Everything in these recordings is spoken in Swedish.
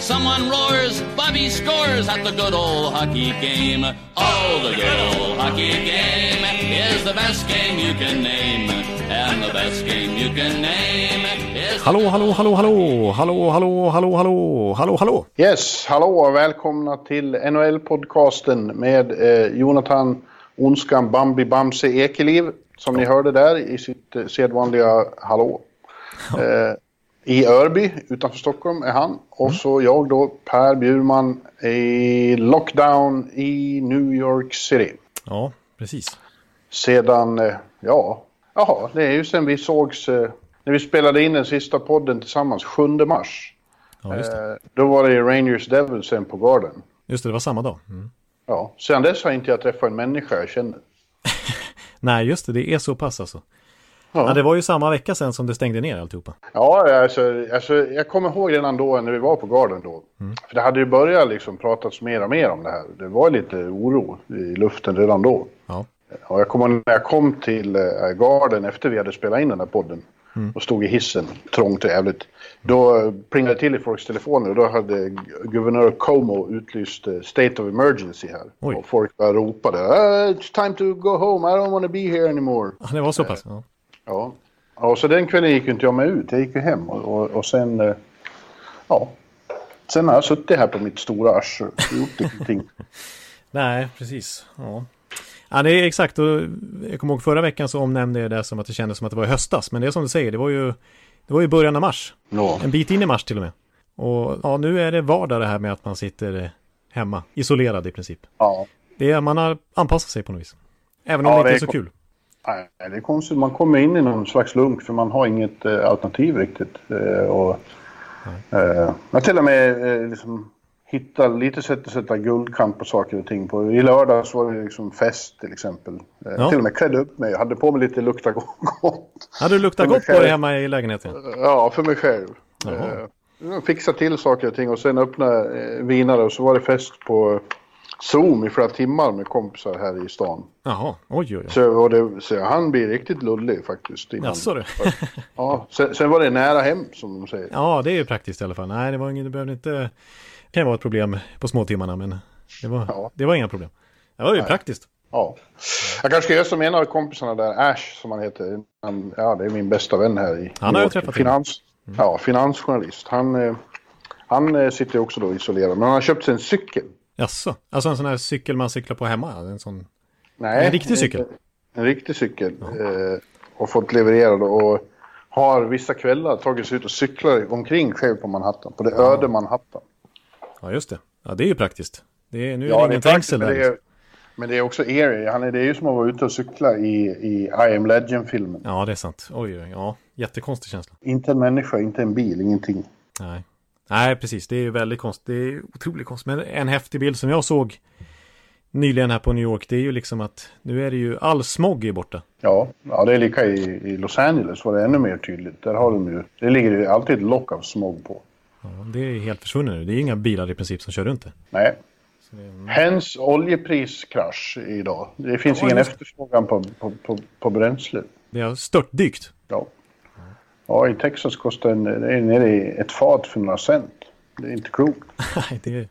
Someone roars, Bobby scores at the good old hockey game. Oh, the good old hockey game is the best game you can name. And the best game you can name is... Hallå, hallå, hallå, hallå, hallå, hallå, hallå, hallå, hallå, hallå. Yes, hallå och välkomna till NHL-podcasten med eh, Jonathan Onskan Bambi Bamse Ekeliv. Som ni hörde där i sitt eh, sedvanliga hallå. Eh, I Örby utanför Stockholm är han. Och så jag då, Per Bjurman i lockdown i New York City. Ja, precis. Sedan, eh, ja, jaha, det är ju sen vi sågs, eh, när vi spelade in den sista podden tillsammans, 7 mars. Ja, just det. Eh, då var det Rangers Devils sen på Garden. Just det, det var samma dag. Mm. Ja, sen dess har inte jag träffat en människa jag känner. Nej, just det, det är så pass alltså. Ja. Ja, det var ju samma vecka sen som det stängde ner alltihopa. Ja, alltså, alltså, jag kommer ihåg redan då när vi var på Garden då. För det hade ju börjat liksom pratas mer och mer om det här. Det var lite oro i luften redan då. Ja, Och jag kommer när jag kom till eh, Garden efter vi hade spelat in den här podden. Och stod i hissen, trångt och jävligt. Då eh, plingade det till i folks telefoner och då hade guvernör Como utlyst eh, State of Emergency här. Oj. Och folk bara ropade "Ah, It's time to go home, I don't want to be here anymore. Ja, det var så pass. Ja. Ja. ja, så den kvällen gick inte jag med ut. Jag gick ju hem och, och, och sen... eh, Ja. Sen har jag suttit här på mitt stora arsle och gjort ingenting. Nej, precis. Ja. ja, det är exakt. Och jag kommer ihåg förra veckan så omnämnde jag det som att det kändes som att det var i höstas. Men det är som du säger, det var ju, det var ju början av mars. Nå. En bit in i mars till och med. Och ja, nu är det vardag det här med att man sitter eh, hemma, isolerad i princip. Ja. Det är, man har anpassat sig på något vis. Även om Ja, det inte är så kul. Nej, det är konstigt. Man kommer in i någon slags lunk för man har inget eh, alternativ riktigt. Eh, och, eh, jag till och med eh, liksom, hitta lite sätt att sätta guldkant på saker och ting på. I lördags var det liksom fest till exempel. Eh, Ja. Till och med klädde upp mig. Jag hade på mig lite lukta gott. Hade du luktat Men gott på det hemma i lägenheten? Ja, för mig själv. Jaha. Eh, fixa till saker och ting och sen öppna eh, vinare och så var det fest på Zoom i flera timmar med kompisar här i stan. Jaha, oj oj oj. Så, det, så han blir riktigt lullig faktiskt. Innan. Jaså du? Ja, sen, sen var det nära hem som de säger. Ja, det är ju praktiskt i alla fall. Nej, det var inget, det behövde inte... Det kan ju vara ett problem på småtimmarna, men det var, Ja. det var inga problem. Det var ju praktiskt. Ja. Jag kanske ska göra som en av kompisarna där, Ash som han heter. Han, ja, det är min bästa vän här i Han har jag träffat Finans, Ja, finansjournalist. Han, eh, han eh, sitter också då isolerad, men han har köpt sig en cykel. Jaså? Alltså en sån här cykel man cyklar på hemma? En sån... Nej, En riktig cykel? En, en riktig cykel. Eh, och fått levererad och har vissa kvällar tagit sig ut och cyklar omkring själv på Manhattan. På det öde Manhattan. Ja, just det. Ja, det är ju praktiskt. Det är, nu är Ja, det ingen trängsel men där. det är, liksom. men det är också eerie. Han är, det är ju som att vara ute och cykla i, i I am Legend-filmen. Ja, det är sant. Oj, oj, ja. Jättekonstig känsla. Inte en människa, inte en bil, ingenting. Nej. Nej, precis. Det är ju väldigt konstigt. Det är otroligt konstigt. Men en häftig bild som jag såg nyligen här på New York, det är ju liksom att nu är det ju all smog är borta. Ja, ja det är lika i, i Los Angeles var det ännu mer tydligt. Där har de ju, det ligger ju alltid ett lock av smog på. Ja, det är helt försvunnet nu. Det är inga bilar i princip som kör runt det. Nej. Hens oljepriskrasch idag. Det finns Ja, ingen det. efterfrågan på, på, på, på bränsle. Det har störtdykt. Ja. Ja, i Texas kostar en, är nere i ett fat för några cent. Det är inte klokt. Nej, det är,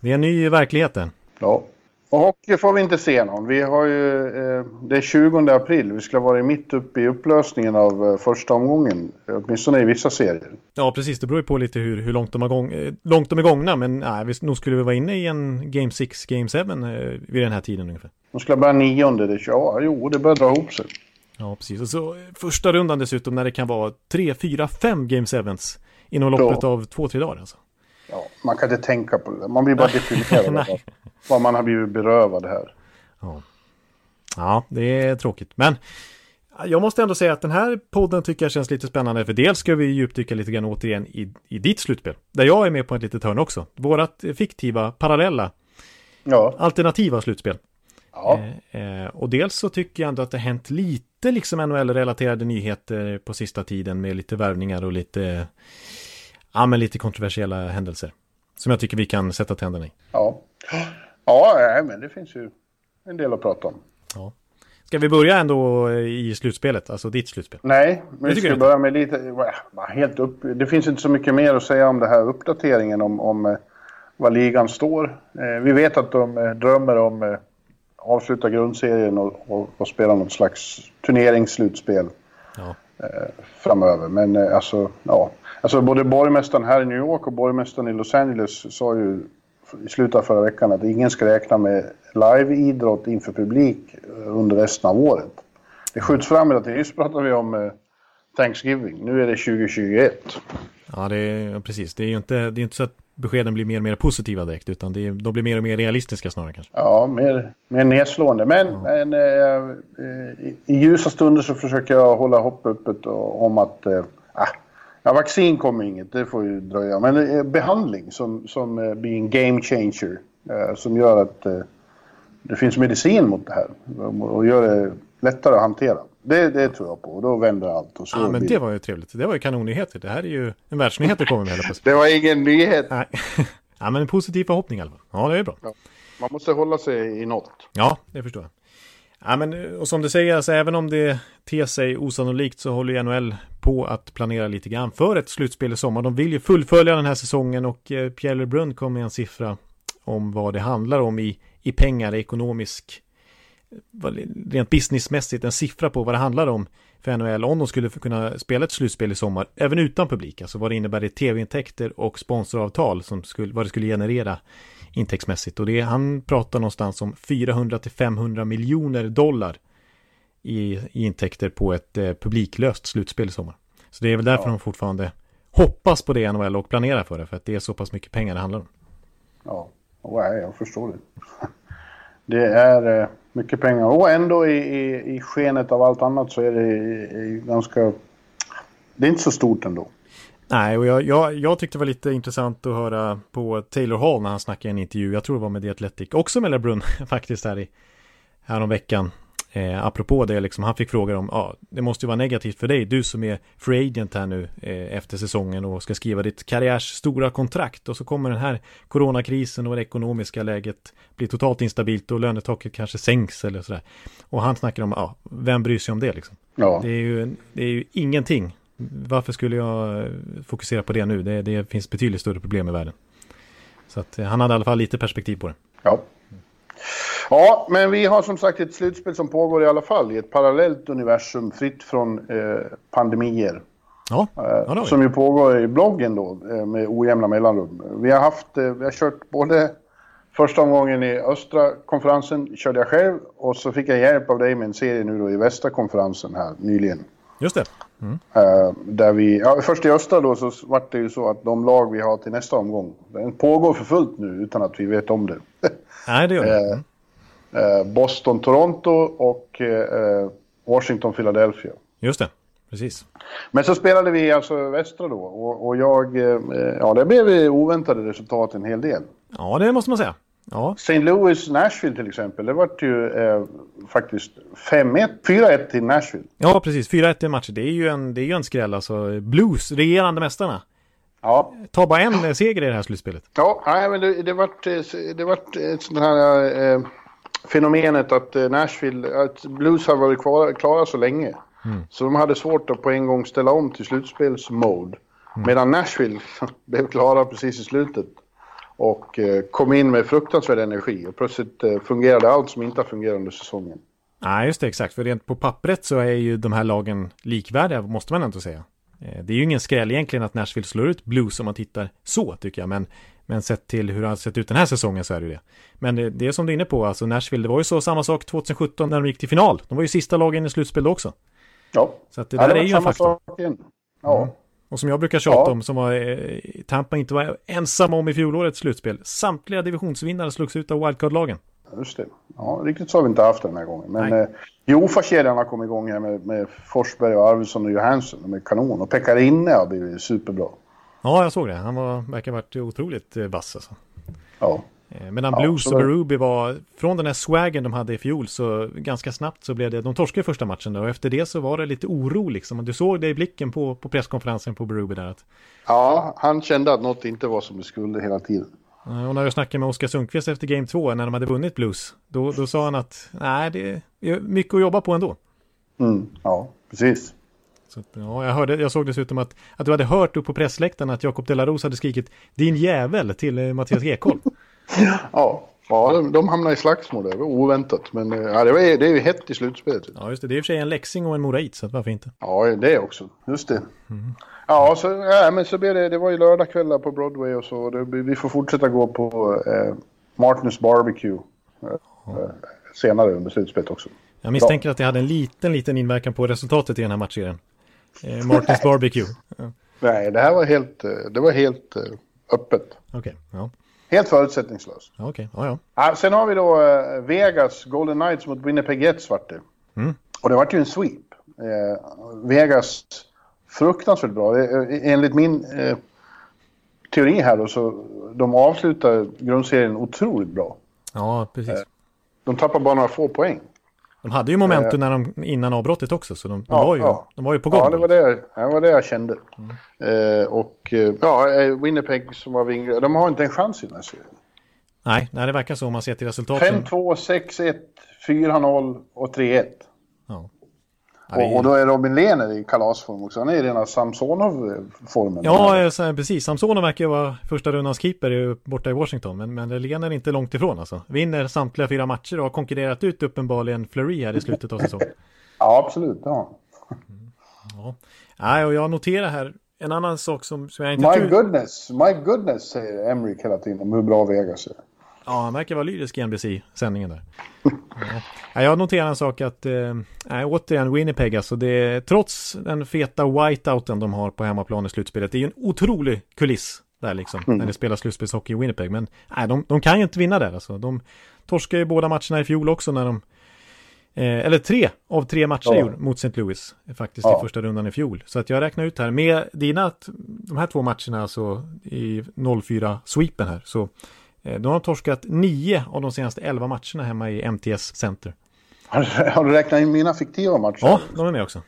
det är en ny verklighet. Ja. Och hockey får vi inte se någon. Vi har ju, eh, det är 20 april. Vi ska vara mitt uppe i upplösningen av eh, första omgången. Åtminstone i vissa serier. Ja, precis. Det beror ju på lite hur, hur långt, de har gång, eh, långt de är gångna. Men nej, vi, nog skulle vi vara inne i en Game 6, Game 7 eh, vid den här tiden ungefär. De ska börja nionde. Det, ja, jo, det börjar dra ihop sig. Ja, precis. Och så eh, första rundan dessutom när det kan vara 3, 4, 5 Game 7 inom loppet Ja. av 2-3 dagar alltså. Ja, man kan inte tänka på det. Man blir bara deprimerad av vad man har blivit berövad här. Ja. ja, det är tråkigt. Men jag måste ändå säga att den här podden tycker jag känns lite spännande. För dels ska vi djupdyka lite grann återigen i, i ditt slutspel. Där jag är med på ett litet hörn också. Vårat fiktiva, parallella, Ja, alternativa slutspel. Ja. Eh, och dels så tycker jag ändå att det hänt lite liksom NHL-relaterade nyheter på sista tiden med lite värvningar och lite, ja men lite kontroversiella händelser. Som jag tycker vi kan sätta tänderna i. Ja, ja men det finns ju en del att prata om. Ja. Ska vi börja ändå i slutspelet, alltså ditt slutspel? Nej, men vi ska börja med lite, helt upp, det finns inte så mycket mer att säga om det här uppdateringen om, om eh, var ligan står. Eh, vi vet att de eh, drömmer om avsluta grundserien och, och, och spela något slags turneringsslutspel ja. framöver. Men alltså, ja. Alltså både borgmästaren här i New York och borgmästaren i Los Angeles sa ju i slutet av förra veckan att ingen ska räkna med live-idrott inför publik eh, under resten av året. Det skjuts fram hela tiden. Just pratade vi om eh, Thanksgiving. Nu är det 2021. Ja, det är, precis. Det är ju inte, det är inte så att beskeden blir mer och mer positiva direkt, utan det de blir mer och mer realistiska snarare kanske. Ja, mer, mer nedslående. Men, ja. men äh, i, i ljusa stunder så försöker jag hålla hopp öppet om att äh, Ja, vaccin kommer inget, det får ju dröja. Men eh, behandling som, som eh, blir en game changer. Eh, som gör att det finns medicin mot det här. Och gör det lättare att hantera. Det, det tror jag på då vänder allt. Och så ja, men det var ju trevligt. Det var ju kanonnyheter. Det här är ju en världsnyhet du kommer med. Det var ingen nyhet. Nej. ja, men en positiv förhoppning i alla fall. Ja, det är bra. Ja. Man måste hålla sig i något. Ja, det förstår jag. Ja, men, och som du säger, alltså, även om det ter sig osannolikt så håller ju NHL på att planera lite grann för ett slutspel i sommar. De vill ju fullfölja den här säsongen och eh, Pierre LeBrun kom med en siffra om vad det handlar om i, i pengar, ekonomisk, rent businessmässigt, en siffra på vad det handlar om för NHL om de skulle kunna spela ett slutspel i sommar, även utan publik, alltså vad det innebär i tv-intäkter och sponsoravtal, som skulle, vad det skulle generera intäktsmässigt. Och det, han pratar någonstans om 400 till 500 miljoner dollar i, i intäkter på ett eh, publiklöst slutspel i sommar. Så det är väl därför ja. de fortfarande hoppas på det NHL och planerar för det, för att det är så pass mycket pengar det handlar om. Ja, jag förstår det. Det är eh, mycket pengar och ändå i, i, i skenet av allt annat så är det ganska... Det är inte så stort ändå. Nej, och jag, jag, jag tyckte det var lite intressant att höra på Taylor Hall när han snackade i en intervju. Jag tror det var med The Athletic, också med LeBrun faktiskt här i häromveckan. Eh, apropå det, liksom, han fick frågor om, ja, det måste ju vara negativt för dig, du som är free agent här nu eh, efter säsongen och ska skriva ditt karriärs stora kontrakt och så kommer den här coronakrisen och det ekonomiska läget blir totalt instabilt och lönetaket kanske sänks eller sådär. Och han snackar om, ja, vem bryr sig om det liksom? Ja. Det är ju, det är ju ingenting varför skulle jag fokusera på det nu? Det, det finns betydligt större problem i världen. Så att han hade i alla fall lite perspektiv på det. Ja. Ja, men vi har som sagt ett slutspel som pågår i alla fall i ett parallellt universum fritt från eh, pandemier. Ja, ja som ju pågår i bloggen då eh, med ojämna mellanrum. Vi har haft, eh, vi har kört både första omgången i östra konferensen körde jag själv och så fick jag hjälp av dig med en serie nu då i västra konferensen här nyligen. Just det. Mm. Där vi, ja, först i östra då så vart det ju så att de lag vi har till nästa omgång, den pågår för fullt nu utan att vi vet om det. Nej, det gör det. Mm. Uh, Boston, Toronto och uh, Washington, Philadelphia. Just det, precis. Men så spelade vi alltså västra då och, och jag, ja det blev oväntade resultat en hel del. Ja, det måste man säga. Ja. St. Louis, Nashville till exempel, det vart ju eh, faktiskt 5-1, 4-1 till Nashville. Ja, precis. 4-1 i matcher. Det är ju en, det är ju en skräll alltså. Blues, regerande mästarna. Ja. Ta bara en seger i det här slutspelet. Ja, nej, men det, det vart, det vart ett sånt här eh, fenomenet att eh, Nashville, att Blues har varit klara, klara så länge. Mm. Så de hade svårt att på en gång ställa om till slutspelsmode. Mm. Medan Nashville blev klara precis i slutet. Och eh, kom in med fruktansvärd energi och plötsligt eh, fungerade allt som inte har fungerat under säsongen. Nej, just det, exakt. För rent på pappret så är ju de här lagen likvärdiga, måste man ändå säga. Det är ju ingen skräll egentligen att Nashville slår ut Blues om man tittar så, tycker jag. Men, men sett till hur det har sett ut den här säsongen så är det ju det. Men det, det är som du är inne på, alltså Nashville, det var ju så samma sak 2017 när de gick till final. De var ju sista lagen i slutspel också. Ja. Så att det där ja, det är ju en faktor. Ja. Mm. Och som jag brukar tjata ja. om, som var, eh, Tampa inte var ensam om i fjolårets slutspel. Samtliga divisionsvinnare slogs ut av wildcard-lagen. Just det. Ja, riktigt så har vi inte haft den här gången. Men eh, Jofa-kedjan har kommit igång här med, med Forsberg och Arvidsson och Johansson. De är kanon. Och Pekarinne har blivit superbra. Ja, jag såg det. Han var, verkar ha varit otroligt eh, vass alltså. Ja. Eh, medan ja, Blues och Berube var, från den här swagen de hade i fjol, så ganska snabbt så blev det, de torskade första matchen där och efter det så var det lite oro liksom. Du såg det i blicken på, på presskonferensen på Berube där att... Ja, han kände att något inte var som det skulle hela tiden. Och när jag snackade med Oskar Sundqvist efter Game 2, när de hade vunnit Blues, då, då sa han att nej, det är mycket att jobba på ändå. Mm, ja, precis. Så, ja, jag, hörde, jag såg dessutom att, att du hade hört upp på pressläktaren att Jakob Delaros hade skrikit din jävel till eh, Mattias Ekholm. ja, ja de, de hamnade i slagsmål där, oväntat. Men eh, ja, det, var, det är ju hett i slutspelet. Ja, just det. Det är i och för sig en läxing och en morait, så varför inte? Ja, det också. Just det. Mm. Ja, så, ja, men så blev det, det var ju lördagskvällar på Broadway och så. Det, vi får fortsätta gå på eh, Martins Barbecue eh, senare under slutspelet också. Jag misstänker Bra. att det hade en liten, liten inverkan på resultatet i den här matchserien. Eh, Martins Barbecue. Ja. Nej, det här var helt, eh, det var helt uh, öppet. Okay, ja. Helt förutsättningslöst. Okej, okay, ja, ja. Sen har vi då uh, Vegas Golden Knights mot Winnipeg Jets vart det. Mm. Och det vart ju en sweep. Vegas fruktansvärt bra. Enligt min eh, teori här då så de avslutar grundserien otroligt bra. Ja, precis. Eh, de tappar bara några få poäng. De hade ju momentum när de, innan avbrottet också, så de, de ja, var, ju, ja. de var ju på gång. Ja, det var det, det, var det jag kände. Mm. Eh, och eh, ja, eh, Winnipeg som var vingliga, de har inte en chans i den här serien. Nej, nej, det verkar så om man ser till resultaten. 5-2, 6-1, 4-0 och 3-1. Ja. Och, och, då är Robin Lehner i kalasform också. Han är i rena Samsonov-formen. Ja, precis. Samsonov verkar ju vara första rundans keeper borta i Washington. Men, men Lehner är inte långt ifrån alltså. Vinner samtliga fyra matcher och har konkurrerat ut uppenbarligen Fleury här i slutet av säsongen. ja, absolut. Ja. Ja. Nej, och jag noterar här en annan sak som, som jag inte My tror... goodness, my goodness, säger Emrik hela tiden om hur bra Vegas är. Ja, han verkar vara lyrisk i NBC-sändningen där. ja. Jag noterar en sak att, äh, återigen Winnipeg alltså, det, trots den feta whiteouten de har på hemmaplan i slutspelet, det är ju en otrolig kuliss där liksom, mm. när det spelar slutspelshockey i Winnipeg. Men nej, de, de kan ju inte vinna där alltså. De torskade ju båda matcherna i fjol också när de Eh, eller tre av tre matcher ja. mot St. Louis faktiskt ja. i första rundan i fjol. Så att jag räknar ut här med dina, de här två matcherna alltså i 0-4-sweepen här så Eh, de har torskat nio av de senaste elva matcherna hemma i MTS Center. Har, du räknat in mina fiktiva matcher? Ja, de är med också.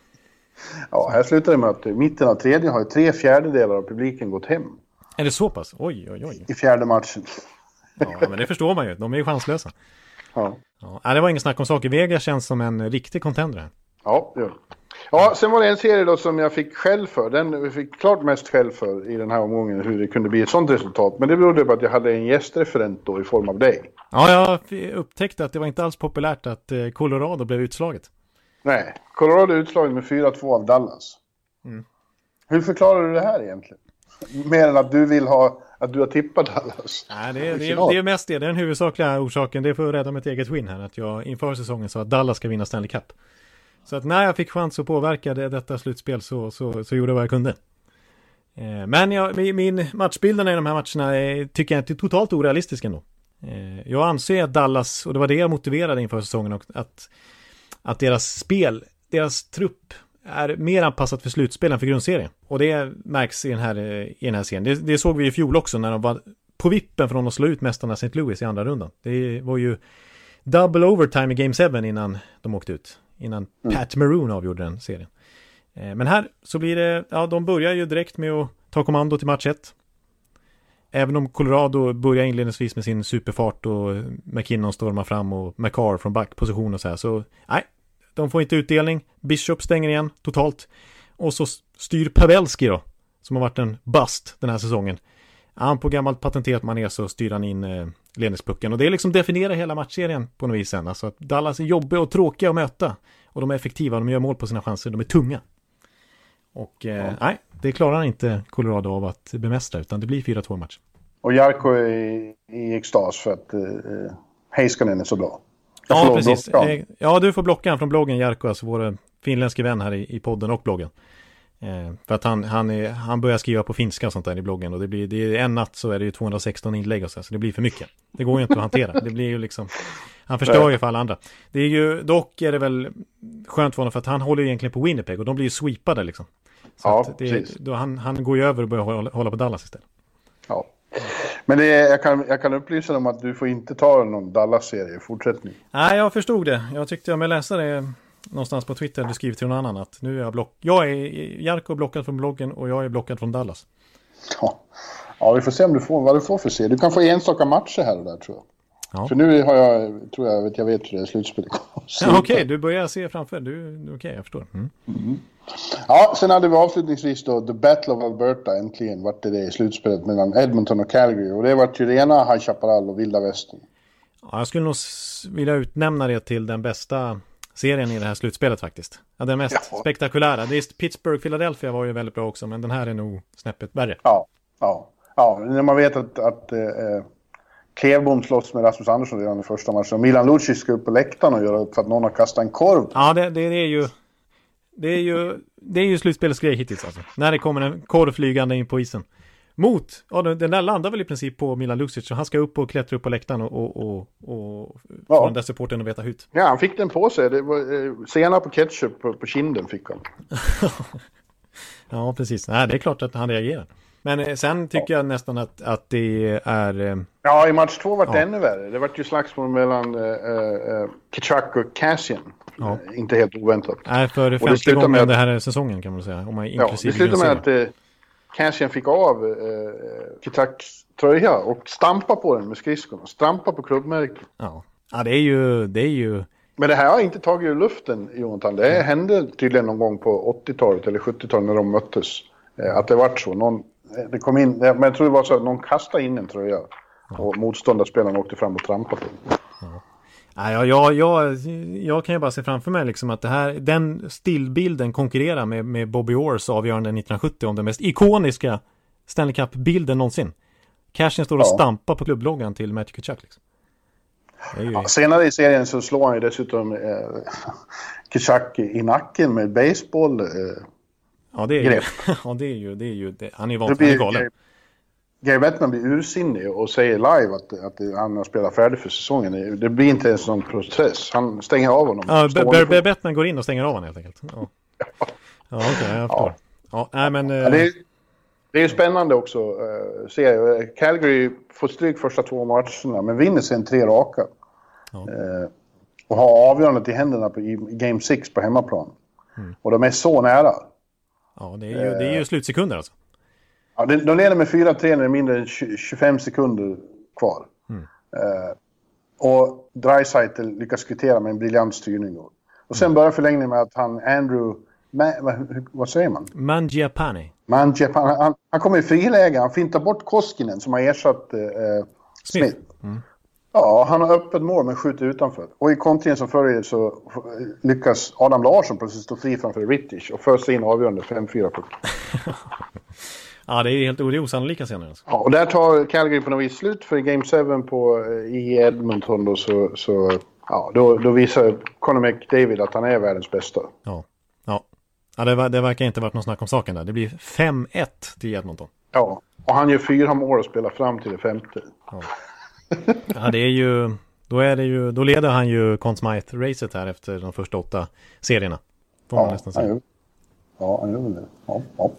Ja, här slutar det med att i mitten av tredje har tre fjärdedelar av publiken gått hem. Är det så pass? Oj, oj, oj. I fjärde matchen. Ja, men det förstår man ju. De är ju chanslösa. Ja. ja. Det var ingen snack om saker. Vega känns som en riktig contender. Ja, det gör det. Ja, sen var det en serie då som jag fick skäll för. Den vi fick klart mest skäll för i den här omgången, hur det kunde bli ett sånt resultat. Men det berodde på att jag hade en gästreferent då i form av dig. Ja, jag upptäckte att det var inte alls populärt att eh, Colorado blev utslaget. Nej, Colorado är utslaget med 4-2 av Dallas. Mm. Hur förklarar du det här egentligen? Mer än att du vill ha, att du har tippat Dallas. Nej, det, är, det, är, det är mest det. Det är den huvudsakliga orsaken. Det är för att rädda mitt eget skinn här. Att jag inför säsongen sa att Dallas ska vinna Stanley Cup. Så att när jag fick chans att påverka det, detta slutspel så, så, så gjorde jag vad jag kunde. Eh, men jag, min matchbilderna i de här matcherna är, tycker jag inte är totalt orealistisk ändå. Eh, jag anser att Dallas, och det var det jag motiverade inför säsongen, att, att deras spel, deras trupp är mer anpassat för slutspel än för grundserien. Och det märks i den här, eh, i den här serien. Det, det såg vi i fjol också när de var på vippen från att slå ut mästarna St. Louis i andra rundan. Det var ju double overtime i Game 7 innan de åkte ut innan mm. Pat Maroon avgjorde den serien. Eh, men här så blir det, ja de börjar ju direkt med att ta kommando till match 1. Även om Colorado börjar inledningsvis med sin superfart och McKinnon stormar fram och McCarr från backposition och så här. Så nej, de får inte utdelning. Bishop stänger igen totalt. Och så styr Pavelski då, som har varit en bust den här säsongen. Han på gammalt patenterat manér så styr han in eh, ledningspucken. Och det är liksom definierar hela matchserien på något vis sen. Alltså att Dallas är jobbiga och tråkiga att möta. Och de är effektiva, de gör mål på sina chanser, de är tunga. Och eh, ja. nej, det klarar inte Colorado av att bemästra, utan det blir 4-2 match. Och Jarko är i, i extas för att eh, Heiskanen är så bra. Jag ja, precis. Eh, ja, du får blocka han från bloggen, Jarko, alltså vår finländske vän här i, i podden och bloggen. Eh, för att han, han, är, han börjar skriva på finska och sånt där i bloggen och det blir, det är en natt så är det ju 216 inlägg och så, så det blir för mycket. Det går ju inte att hantera. Det blir ju liksom, han förstör ju för alla andra. Det är ju, dock är det väl skönt för honom för att han håller ju egentligen på Winnipeg och de blir ju sweepade liksom. Så ja, det, då han, han går ju över och börjar hålla, hålla på Dallas istället. Ja, Men det är, jag, kan, jag kan upplysa om att du får inte ta någon Dallas-serie i fortsättning. Nej, jag förstod det. Jag tyckte jag med läsa det någonstans på Twitter eller skrivit till någon annan att nu är jag block. Jag är Jarko blockad från bloggen och jag är blockad från Dallas. Ja. ja, vi får se om du får, vad du får för serie. Du kan få enstaka matcher här och där tror jag. Ja. För nu har jag, tror jag, vet, jag vet hur det är slutspelet ja, Okej, okay, du börjar se framför. Du, okej, okay, jag förstår. Mm. Mm. Ja, sen hade vi avslutningsvis då The Battle of Alberta äntligen vart det det i slutspelet mellan Edmonton och Calgary. Och det vart ju rena High Chaparral och vilda västern. Ja, jag skulle nog vilja utnämna det till den bästa serien i det här slutspelet faktiskt. Ja, den mest ja. spektakulära. Det är Pittsburgh, Philadelphia var ju väldigt bra också, men den här är nog snäppet värre. Ja, ja, ja. När man vet att, att eh, Klevbom slåss med Rasmus Andersson redan i första matchen. Och Milan Lucic ska upp på läktaren och göra upp för att någon har kastat en korv. Ja, det, det, det är ju... Det är ju, det är ju slutspelets grej hittills alltså. När det kommer en korv flygande in på isen. Mot, ja den där landar väl i princip på Milan Lucic. Så han ska upp och klättra upp på läktaren och, och, och, och ja. få den där supporten att veta hut. Ja, han fick den på sig. Det var eh, senare på ketchup på, på kinden fick han. ja, precis. Nej, det är klart att han reagerar. Men eh, sen tycker jag nästan att, att det är... Eh, ja, i match två var det ja. ännu värre. Det var ju slagsmål mellan uh, uh, Kitchak och Cassian. Ja. Inte helt oväntat. Nej, för femte gången med... den här säsongen kan man säga. Om man ja, det slutade med att Cassian fick av uh, Kitchaks tröja och stampa på den med skridskorna. Stampa på klubbmärket. Ja. ja, det är ju... Det är ju... Men det här har inte tagit ur luften, Jonathan. Det mm. hände tydligen någon gång på 80-talet eller 70-talet när de möttes. Att det vart så. Någon det kom in, men jag tror det var så att någon kastade in en tröja. Och motståndarspelaren åkte fram och trampade på den. Ja. Ja, jag, jag, jag kan ju bara se framför mig liksom att det här, den stillbilden konkurrerar med, med Bobby Orrs avgörande 1970 om den mest ikoniska Stanley Cup-bilden någonsin. Cashen står och ja. stampar på klubbloggan till Matthew Kachuk. Liksom. Ju... Ja, senare i serien så slår han ju dessutom eh, Kachuk i nacken med baseball. Eh, Ja, det är ju, ja, det är ju, det är ju det. han är ju är galen. Gary Bettman blir ursinnig och säger live att, att han har spelat färdigt för säsongen. Det blir inte ens någon process. Han stänger av honom. Ja, Bettman Bettman går in och stänger av honom helt enkelt. Ja, ja. ja okej, okay, jag förstår. Ja, nej, men... Ja, det, är, det är spännande också, uh, ser jag. Calgary får stryk första två matcherna, men vinner sen tre raka. Ja. Uh, och har avgörandet i händerna på, i Game 6 på hemmaplan. Mm. Och de är så nära. Ja, det är ju, det är ju eh. slutsekunder alltså. Ja, de leder med 4-3 när det är mindre än 25 sekunder kvar. Mm. Uh, och Dreisaitl lyckas kvittera med en briljant styrning då. Och sen mm. börjar förlängningen med att han, Andrew, Ma, vad, vad säger man? Mangiapane. Mangiapane. Han, han kommer i friläge, han fintar bort Koskinen som har ersatt uh, Smith. Smith. Mm. Ja, han har öppet mål men skjuter utanför. Och i kontringen som följer så lyckas Adam Larsson plötsligt stå fri framför Rittich och fösa in avgörande 5-4 puck. ja, det är helt det är osannolika scener. Alltså. Ja, och där tar Calgary på något vis slut för i Game 7 på, eh, i Edmonton då så, så ja, då, då visar Conor McDavid att han är världens bästa. Ja, ja. ja det, det verkar inte varit någon snack om saken där. Det blir 5-1 till Edmonton. Ja, och han gör fyra mål och spelar fram till det femte. Ja ja, det är ju, då är det ju, då leder han ju Conn Smythe-racet här efter de första åtta serierna. Får man ja, nästan säga. Ja, han gör väl det. Ja, ja.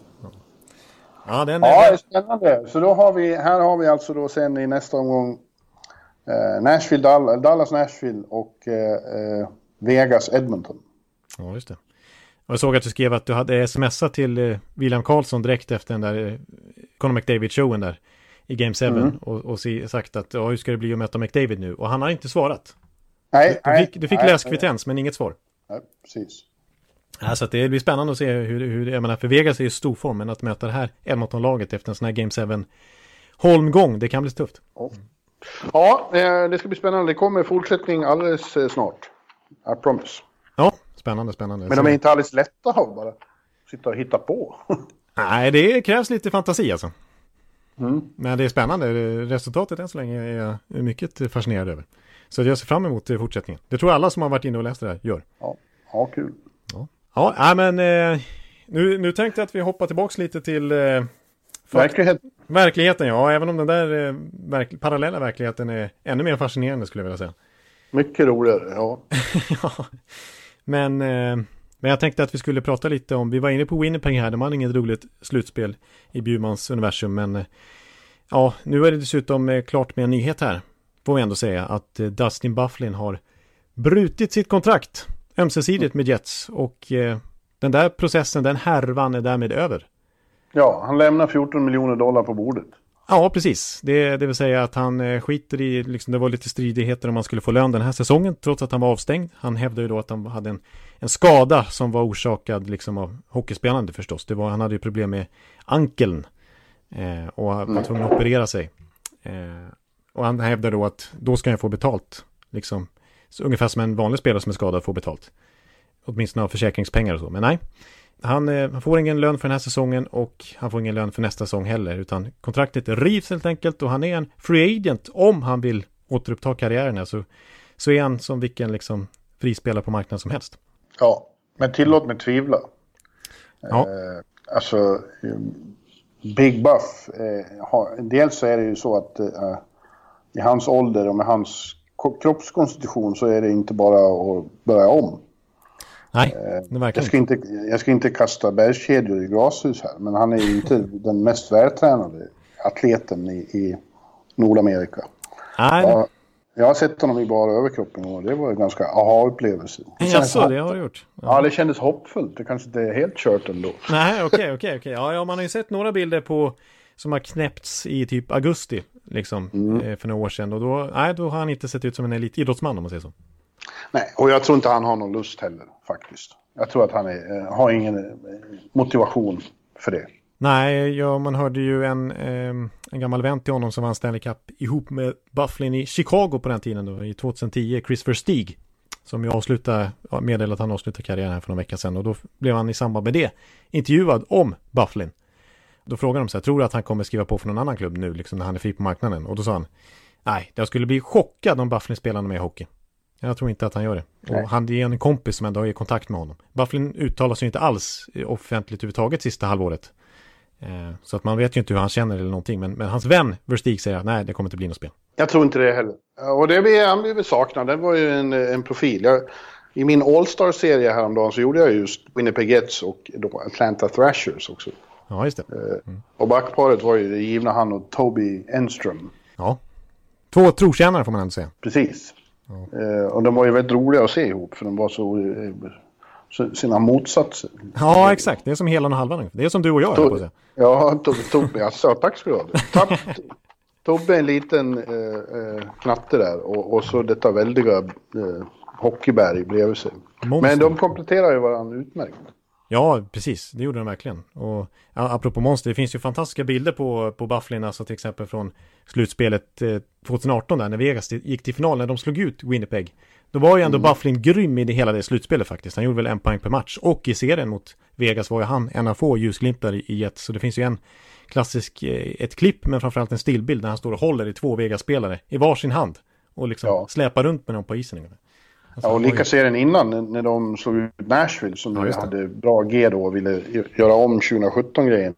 Ja, den är... ja, spännande. Så då har vi, här har vi alltså då sen i nästa omgång eh, Nashville, Dallas, Dallas, Nashville och eh, eh, Vegas, Edmonton. Ja, just det. Och jag såg att du skrev att du hade smsat till eh, William Karlsson direkt efter den där eh, Conor McDavid-showen där i Game 7 mm. och, och sagt att ja, hur ska det bli att möta McDavid nu? Och han har inte svarat. Nej, du, du fick, du fick läskvittens men inget svar. Nej, precis. Ja, så det blir spännande att se hur, hur jag menar, för Vegas är i stor form, men att möta det här Edmonton-laget efter en sån här Game 7 holmgång, det kan bli tufft. Ja. ja, eh, det ska bli spännande. Det kommer fortsättning alldeles eh, snart. I promise. Ja, spännande, spännande. Men de är inte alldeles lätta att bara sitta och hitta på. Nej, det krävs lite fantasi alltså. Mm. Men det är spännande. Resultatet än så länge är jag mycket fascinerad över. Så jag ser fram emot fortsättningen. Det tror alla som har varit inne och läst det här gör. Ja, ja kul. Ja, ja men eh, nu, nu tänkte jag att vi hoppar tillbaka lite till eh, verkligheten. Verkligheten, ja. Även om den där eh, verk parallella verkligheten är ännu mer fascinerande skulle jag vilja säga. Mycket roligare, ja. ja. Men, eh, men jag tänkte att vi skulle prata lite om, vi var inne på Winnipeg här, de hade inget roligt slutspel i Bjurmans universum, men ja, nu är det dessutom eh, klart med en nyhet här. Får vi ändå säga att eh, Dustin Bufflin har brutit sitt kontrakt ömsesidigt med Jets och eh, den där processen, den härvan är därmed över. Ja, han lämnar 14 miljoner dollar på bordet. Ja, precis. Det, det vill säga att han eh, skiter i, liksom, det var lite stridigheter om han skulle få lön den här säsongen, trots att han var avstängd. Han hävdade ju då att han hade en, en skada som var orsakad liksom av hockeyspelande förstås. Det var, han hade ju problem med ankeln eh, och var mm. tvungen att operera sig. Eh, och han hävdade då att då ska han få betalt, liksom. Så ungefär som en vanlig spelare som är skadad får betalt. Åtminstone av försäkringspengar och så, men nej. Han, eh, han, får ingen lön för den här säsongen och han får ingen lön för nästa säsong heller. Utan kontraktet rivs helt enkelt och han är en free agent om han vill återuppta karriären. Här, så, så är han som vilken liksom frispelare på marknaden som helst. Ja, men tillåt mig tvivla. Ja. Eh, alltså, Big Buff, eh, har, dels så är det ju så att eh, i hans ålder och med hans kroppskonstitution så är det inte bara att börja om. Nej, det verkar jag ska inte. Jag ska inte kasta bergskedjor i glashus här, men han är ju inte den mest vältränade atleten i, i Nordamerika. Nej. Jag, jag har sett honom i bara överkroppen och det var en ganska aha-upplevelse. Jaså, det har du gjort? Ja. ja. det kändes hoppfullt. Det kanske inte är helt kört ändå. Nej, okej, okej, okej. Ja, man har ju sett några bilder på som har knäppts i typ augusti, liksom, mm. Eh, för några år sedan. Och då, nej, då har han inte sett ut som en elitidrottsman om man säger så. Nej, och jag tror inte han har någon lust heller faktiskt. Jag tror att han är, eh, har ingen eh, motivation för det. Nej, ja, man hörde ju en, eh, en gammal vän till honom som vann Stanley Cup ihop med Bufflin i Chicago på den tiden då, i 2010, Chris Verstig. Som ju avslutade, meddelade att han avslutade karriären här för några veckor sedan och då blev han i samband med det intervjuad om Bufflin. Då frågade de så här, tror du att han kommer skriva på för någon annan klubb nu, liksom när han är fri på marknaden? Och då sa han, nej, jag skulle bli chockad om Bufflin spelade med i hockey. Jag tror inte att han gör det. Nej. Och han är en kompis som ändå har i kontakt med honom. Bufflin uttalar sig inte alls offentligt överhuvudtaget sista halvåret. Eh, så att man vet ju inte hur han känner eller någonting. Men, men hans vän Verstig säger att nej, det kommer inte bli något spel. Jag tror inte det heller. Och det vi, han vi saknar, det var ju en, en profil. Jag, I min All-Star-serie häromdagen så gjorde jag just Winnipeg Jets och då Atlanta Thrashers också. Ja, just det. Eh, mm. Och backparet var ju det givna han och Toby Enström. Ja. Två trotjänare får man ändå säga. Precis. Eh, och de var ju väldigt roliga att se ihop för de var så, eh, sina motsatser. Ja, exakt. Det är som helan och halvan. Det är som du och jag. To på ja, Tobbe. Alltså, tack ska du ha. Tobbe är en liten eh, knatte där och, och så detta väldiga eh, hockeyberg bredvid sig. Monster. Men de kompletterar ju varandra utmärkt. Ja, precis. Det gjorde de verkligen. Och apropå monster, det finns ju fantastiska bilder på, på Bufflin, alltså till exempel från slutspelet eh, 2018 där, när Vegas gick till final, när de slog ut Winnipeg. Då var ju ändå mm. Bufflin grym i det hela det slutspelet faktiskt. Han gjorde väl en poäng per match. Och i serien mot Vegas var ju han en av få ljusglimtar i Jets. Så det finns ju en klassisk, eh, ett klipp, men framförallt en stillbild när han står och håller i två Vegas-spelare i varsin hand. Och liksom ja. släpar runt med dem på isen. Ja, och lika serien innan när de slog ut Nashville som ja, hade bra G då och ville göra om 2017-grejen.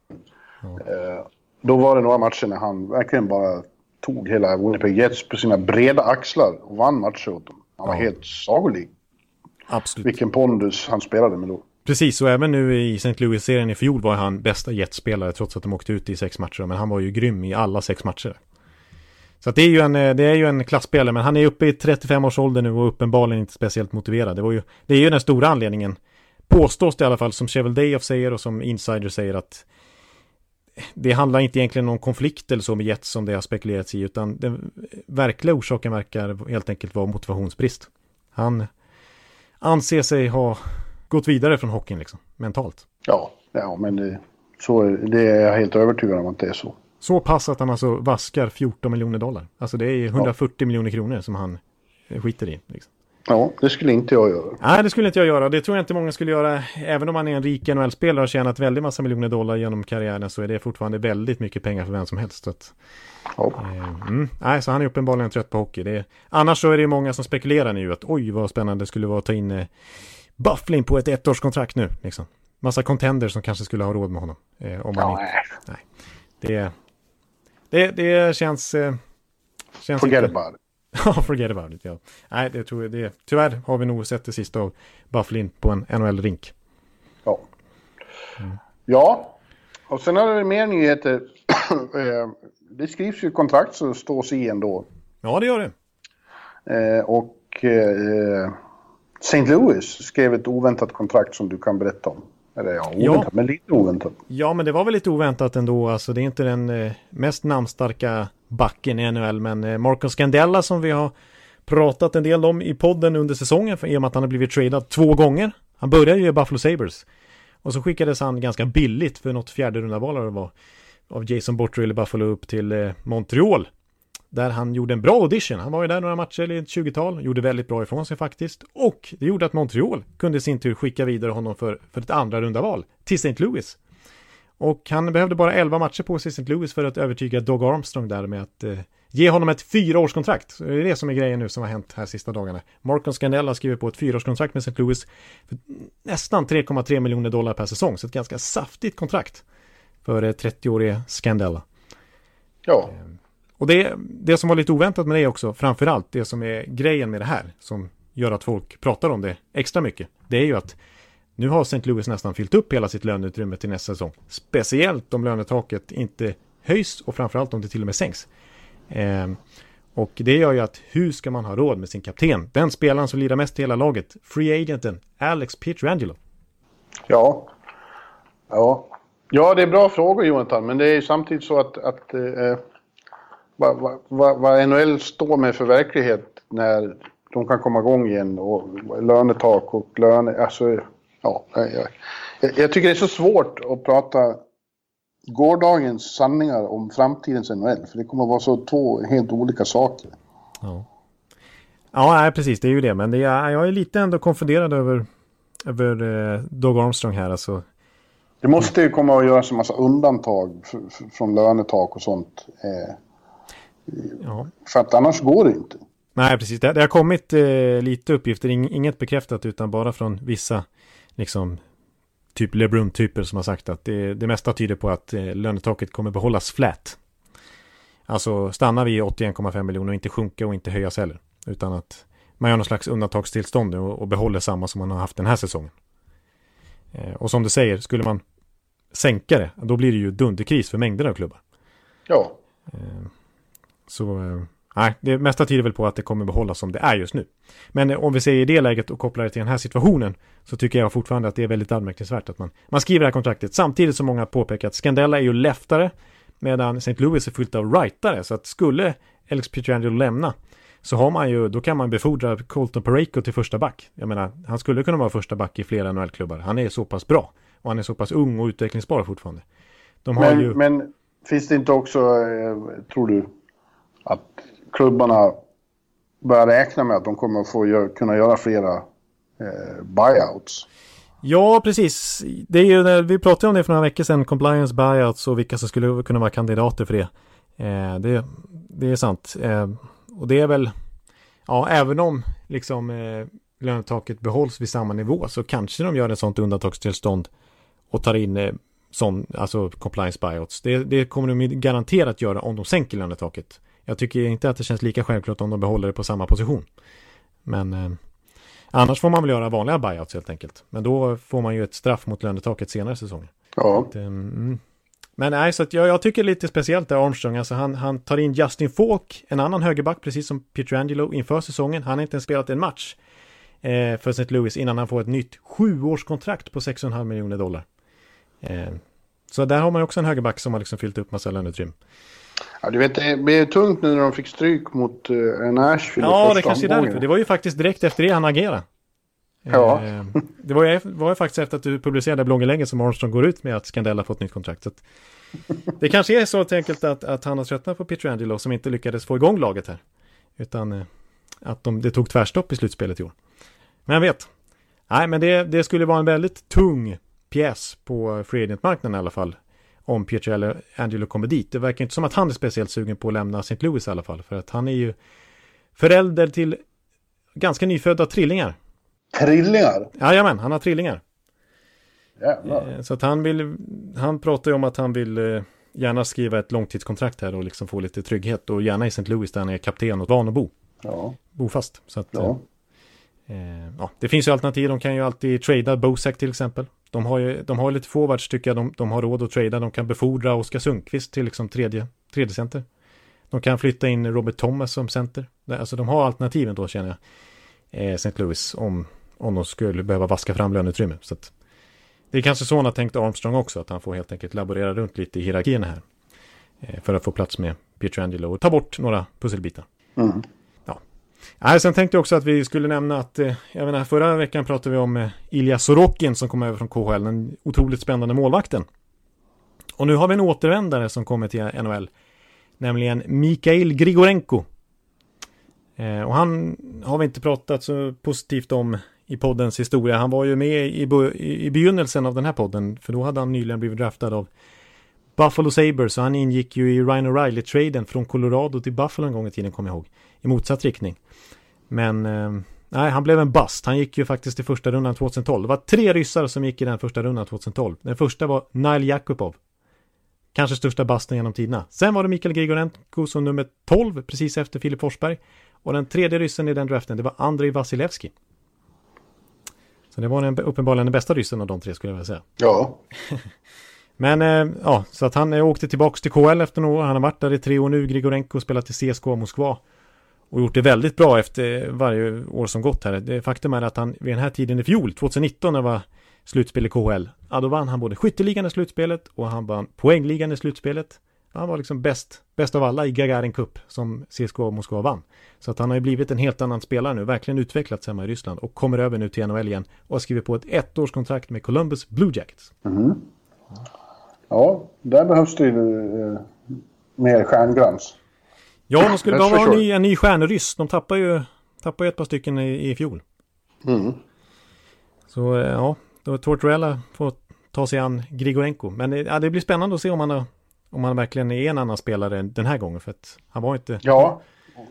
Ja. Eh, då var det några matcher när han verkligen bara tog hela Winnipeg Jets på sina breda axlar och vann matcher åt dem. Han var ja. helt sagolik. Absolut. Vilken pondus han spelade med då. Precis, och även nu i St. Louis-serien i fjol var han bästa Jets-spelare trots att de åkte ut i sex matcher. Men han var ju grym i alla sex matcher. Så det är ju en, eh, det är ju en klassspelare, men han är uppe i 35 års ålder nu och uppenbarligen inte speciellt motiverad. Det, var ju, det är ju den stora anledningen, påstås det i alla fall, som Chevel Dayoff säger och som Insider säger att det handlar inte egentligen om konflikt eller så med Jets som det har spekulerats i, utan den verkliga orsaken verkar helt enkelt vara motivationsbrist. Han anser sig ha gått vidare från hockeyn liksom, mentalt. Ja, ja men det, så, det är jag helt övertygad om att det är så. Så pass att han alltså vaskar 14 miljoner dollar. Alltså det är 140 ja. miljoner kronor som han skiter i. Liksom. Ja, det skulle inte jag göra. Nej, det skulle inte jag göra. Det tror jag inte många skulle göra. Även om man är en rik NHL-spelare och tjänat väldigt massa miljoner dollar genom karriären så är det fortfarande väldigt mycket pengar för vem som helst. Att, ja. eh, mm, nej, så han är uppenbarligen trött på hockey. Det är, annars så är det många som spekulerar nu att oj vad spännande det skulle vara att ta in eh, Bufflin på ett ettårskontrakt nu. Liksom. Massa contender som kanske skulle ha råd med honom. Eh, om man ja, inte, nej. Det, det, det känns... Eh, känns Forget inte... about it. Ja, forget about it, ja. Nej, det tror jag det. Tyvärr har vi nog sett det sista av Bufflin på en NHL-rink. Ja. Mm. Ja, och sen har vi mer nyheter eh, det skrivs ju kontrakt så står i ändå. Ja, det gör det. Eh, och eh, St. Louis skrev ett oväntat kontrakt som du kan berätta om. Eller ja, oväntat, ja. men lite oväntat. Ja, men det var väl lite oväntat ändå. Alltså, det är inte den eh, mest namnstarka backen i NHL, men eh, Marcus Scandella som vi har pratat en del om i podden under säsongen, för i och med att han har blivit tradad två gånger. Han började ju i Buffalo Sabres. Och så skickades han ganska billigt för något fjärde runda val det var. Av Jason Bortrill i Buffalo upp till eh, Montreal. Där han gjorde en bra audition. Han var ju där några matcher i ett 20-tal. Gjorde väldigt bra ifrån sig faktiskt. Och det gjorde att Montreal kunde i sin tur skicka vidare honom för, för ett andra runda val. Till St. Louis. Och han behövde bara 11 matcher på sig i St. Louis för att övertyga Doug Armstrong där med att eh, ge honom ett fyraårskontrakt. Det är det som är grejen nu som har hänt här sista dagarna. Marcus Scandella har skrivit på ett fyraårskontrakt med St. Louis för nästan 3,3 miljoner dollar per säsong. Så ett ganska saftigt kontrakt för 30-årige eh, Scandella. Ja. Och det, det som var lite oväntat med det också, framförallt det som är grejen med det här, som gör att folk pratar om det extra mycket, det är ju att nu har St. Louis nästan fyllt upp hela sitt löneutrymme till nästa säsong. Speciellt om lönetaket inte höjs och framförallt om det till och med sänks. Eh, och det gör ju att hur ska man ha råd med sin kapten? Den spelaren som lirar mest i hela laget, free agenten Alex Pietrangelo. Ja. Ja. Ja, det är bra frågor Jonathan, men det är samtidigt så att, att eh, vad, vad, vad NHL står med för verklighet när de kan komma igång igen och lönetak och löne... Alltså, ja, jag, jag, tycker det är så svårt att prata gårdagens sanningar om framtidens NHL. För det kommer att vara så två helt olika saker. Ja, ja nej, precis. Det är ju det. Men det är, jag är lite ändå konfunderad över, över eh, Doug Armstrong här. Alltså. Det måste ju komma att göras en massa undantag från lönetak och sånt. Eh, ja. För att annars går det inte. Nej, precis. Det, det har kommit eh, lite uppgifter, inget bekräftat utan bara från vissa liksom typ LeBron-typer som har sagt att det, det mesta tyder på att eh, lönetaket kommer behållas flat. Alltså stanna vid 81,5 miljoner och inte sjunka och inte höjas heller. Utan att man gör någon slags undantagstillstånd och, och behåller samma som man har haft den här säsongen. Eh, och som du säger, skulle man sänka det, då blir det ju dunderkris för mängder av klubbar. Ja. Eh, så eh, Nej, det mesta tyder väl på att det kommer behållas som det är just nu. Men eh, om vi säger i det läget och kopplar det till den här situationen så tycker jag fortfarande att det är väldigt anmärkningsvärt att man, man skriver det här kontraktet samtidigt som många påpekar att Scandella är ju leftare medan St. Louis är fyllt av rightare så att skulle Alex Pietrangelo lämna så har man ju, då kan man befordra Colton Pareko till första back. Jag menar, han skulle kunna vara första back i flera NHL-klubbar. Han är så pass bra och han är så pass ung och utvecklingsbar fortfarande. De men, ju... men finns det inte också, eh, tror du, att klubbarna börjar räkna med att de kommer att få gör, kunna göra flera eh, buyouts. Ja, precis. Det är ju, vi pratade om det för några veckor sedan, compliance buyouts och vilka som skulle kunna vara kandidater för det. Eh, det, det är sant. Eh, och det är väl, ja, även om liksom eh, lönetaket behålls vid samma nivå så kanske de gör ett sånt undantagstillstånd och tar in eh, sån, alltså compliance buyouts. Det, det kommer de garanterat göra om de sänker lönetaket. Jag tycker inte att det känns lika självklart om de behåller det på samma position. Men eh, annars får man väl göra vanliga buyouts helt enkelt. Men då får man ju ett straff mot lönetaket senare säsonger. Ja. Att, eh, mm. Men nej, så att jag, jag tycker lite speciellt där Armstrong, alltså han, han tar in Justin Falk, en annan högerback, precis som Pietrangelo inför säsongen. Han har inte ens spelat en match eh, för St. Louis innan han får ett nytt sjuårskontrakt på 6,5 miljoner dollar. Eh, så där har man också en högerback som har liksom fyllt upp massa löneutrymme. Ja, du vet, det blev tungt nu när de fick stryk mot uh, Nashville Ja, det kanske är därför. Det var ju faktiskt direkt efter det han agerade. Ja. Eh, det var ju, var ju faktiskt efter att du publicerade blogginlägget som Armstrong går ut med att Scandella fått nytt kontrakt. Så det kanske är så enkelt att, att han har tröttnat på Pietrangelo som inte lyckades få igång laget här. Utan eh, att de, det tog tvärstopp i slutspelet i år. Men jag vet. Nej, men det, det skulle vara en väldigt tung pjäs på free agent-marknaden i alla fall om Pietro Angelo kommer dit. Det verkar inte som att han är speciellt sugen på att lämna St. Louis i alla fall. För att han är ju förälder till ganska nyfödda trillingar. Trillingar? Jajamän, han har trillingar. Jävlar. Eh, så att han vill, han pratar ju om att han vill eh, gärna skriva ett långtidskontrakt här och liksom få lite trygghet och gärna i St. Louis där han är kapten och van att bo. Ja. Bofast. Så att, ja. Eh, ja, det finns ju alternativ. De kan ju alltid trada Bosek till exempel. De har ju de har lite forwards tycker jag. De, de har råd att trada. De kan befordra Oskar Sundqvist till liksom tredje, tredje center. De kan flytta in Robert Thomas som center. Alltså de har alternativen då känner jag. Eh, St. Louis om, om de skulle behöva vaska fram löneutrymme. Så att, det är kanske så han har tänkt Armstrong också. Att han får helt enkelt laborera runt lite i hierarkin här. Eh, för att få plats med Pietrangelo och ta bort några pusselbitar. Mm. Nej, sen tänkte jag också att vi skulle nämna att, eh, jag menar, förra veckan pratade vi om eh, Ilja Sorokin som kom över från KHL, den otroligt spännande målvakten. Och nu har vi en återvändare som kommer till NHL, nämligen Mikael Grigorenko. Eh, och han har vi inte pratat så positivt om i poddens historia. Han var ju med i, i, i begynnelsen av den här podden, för då hade han nyligen blivit draftad av Buffalo Sabres, så han ingick ju i Ryan O'Reilly-traden från Colorado till Buffalo en gång i tiden, kommer jag ihåg. I motsatt riktning. Men eh, nej, han blev en bust. Han gick ju faktiskt i första rundan 2012. Det var tre ryssar som gick i den första rundan 2012. Den första var Nail Jakubov. Kanske största busten genom tiderna. Sen var det Mikael Grigorenko som nummer 12, precis efter Filip Forsberg. Och den tredje ryssen i den draften, det var Andrei Vasilevski. Så det var den, uppenbarligen den bästa ryssen av de tre skulle jag vilja säga. Ja. Men eh, ja, så att han eh, åkte tillbaka till KL efter några år. Han har varit där i tre år nu, Grigorenko, spelat i CSKA Moskva och gjort det väldigt bra efter varje år som gått här. Det faktum är att han vid den här tiden i fjol, 2019, när det var slutspel i KHL, ja då vann han både skytteligan i slutspelet och han vann poängligan i slutspelet. Han var liksom bäst, bäst av alla i Gagarin Cup som CSKA Moskva vann. Så att han har ju blivit en helt annan spelare nu, verkligen utvecklats hemma i Ryssland och kommer över nu till NHL igen och har skrivit på ett ettårskontrakt med Columbus Blue Jackets. Mm. Ja, där behövs det ju eh, mer stjärnglans. Ja, de skulle behöva ha en ny, en ny stjärnryss. De tappar ju, tappar ju ett par stycken i, i fjol. Mm. Så eh, ja, då Tortorella får ta sig an Grigorenko. Men eh, ja, det blir spännande att se om han, om han verkligen är en annan spelare den här gången. För att han var inte... Ja,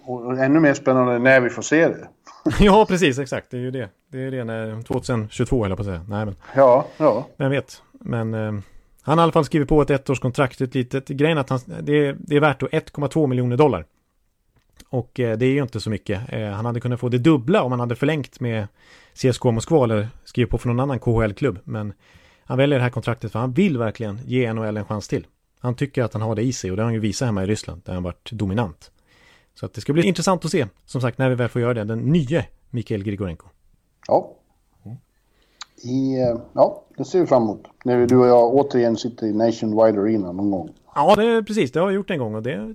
och ännu mer spännande när vi får se det. ja, precis, exakt. Det är ju det. Det är det när 2022 eller på att säga. Nej, men... Ja, ja. Vem vet. Men eh, han har i alla fall skrivit på ett ettårskontrakt, ett litet grejen att han, det, är, det är värt 1,2 miljoner dollar. Och eh, det är ju inte så mycket. Eh, han hade kunnat få det dubbla om han hade förlängt med CSKA Moskva eller skrivit på för någon annan KHL-klubb. Men han väljer det här kontraktet för han vill verkligen ge NHL en chans till. Han tycker att han har det i sig och det har han ju visat hemma i Ryssland där han varit dominant. Så att det ska bli intressant att se, som sagt, när vi väl får göra det, den nya Mikael Grigorenko. Ja. I, eh, ja, det ser vi fram emot. När du och jag återigen sitter i Nationwide Arena någon gång. Ja, det är precis. Det har jag gjort en gång och det,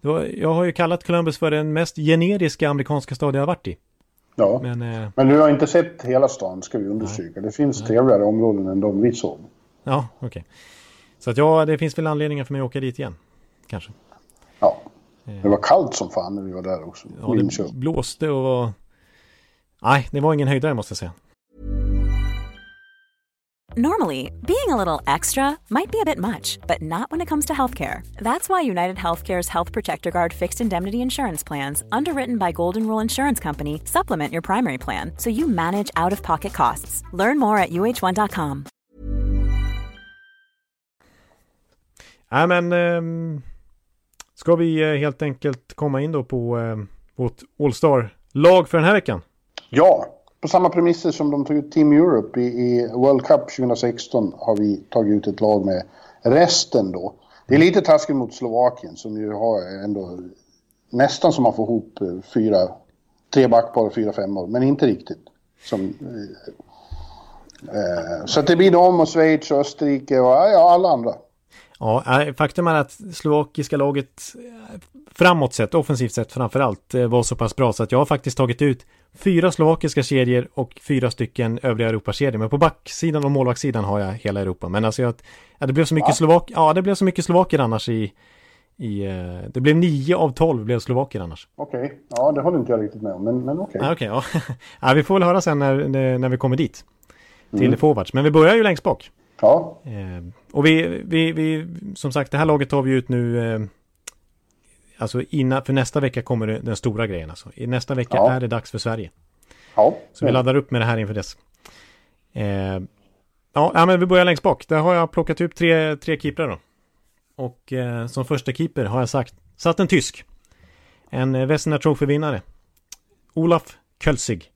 det var, jag har ju kallat Columbus för den mest generiska amerikanska stad jag har varit i. Ja, men, eh, men du har inte sett hela stan ska vi understryka. Nej. Det finns trevligare områden än de vi såg. Ja, okej. Okay. Så att ja, det finns väl anledningar för mig att åka dit igen. Kanske. Ja. Eh. Det var kallt som fan när vi var där också. Ja, det blåste och var... Nej, det var ingen höjdare måste jag säga. Normally, being a little extra might be a bit much, but not when it comes to healthcare. That's why United Healthcare's Health Protector Guard fixed indemnity insurance plans, underwritten by Golden Rule Insurance Company, supplement your primary plan so you manage out of pocket costs. Learn more at uh1.com. Ja, men um, ska vi uh, helt enkelt komma in då på uh, vårt All-Star-lag för den här veckan? Ja, på samma premisser som de tog ut Team Europe i, i World Cup 2016 har vi tagit ut ett lag med resten då. Det är lite taskigt mot Slovakien som ju har ändå nästan som man får ihop eh, fyra, tre backpar och fyra femmor, men inte riktigt. Som, eh, eh så så det blir de och Schweiz och Österrike och ja, alla andra. Ja, faktum är att slovakiska laget framåt sett, offensivt sett framförallt, var så pass bra så att jag har faktiskt tagit ut fyra slovakiska kedjor och fyra stycken övriga Europakedjor. Men på backsidan och målvaktssidan har jag hela Europa. Men alltså jag, ja, det blev så mycket ja. slovak, ja det blev så mycket slovaker annars i, i uh, det blev nio av tolv blev slovaker annars. Okej, okay. ja det håller inte jag riktigt med om, men, men okej. Okay. Okej, okay, ja. ja. vi får väl höra sen när, när vi kommer dit. Till mm. forwards, men vi börjar ju längst bak. Ja. Uh, och vi, vi, vi, som sagt, det här laget tar vi ut nu uh, Alltså innan, för nästa vecka kommer den stora grejen alltså. I nästa vecka ja. är det dags för Sverige. Ja. Så vi laddar upp med det här inför dess. Eh, ja, men vi börjar längst bak. Där har jag plockat upp tre, tre keeprar då. Och eh, som första keeper har jag sagt, satt en tysk. En eh, Vesna Trophy-vinnare. Olaf Kölsig.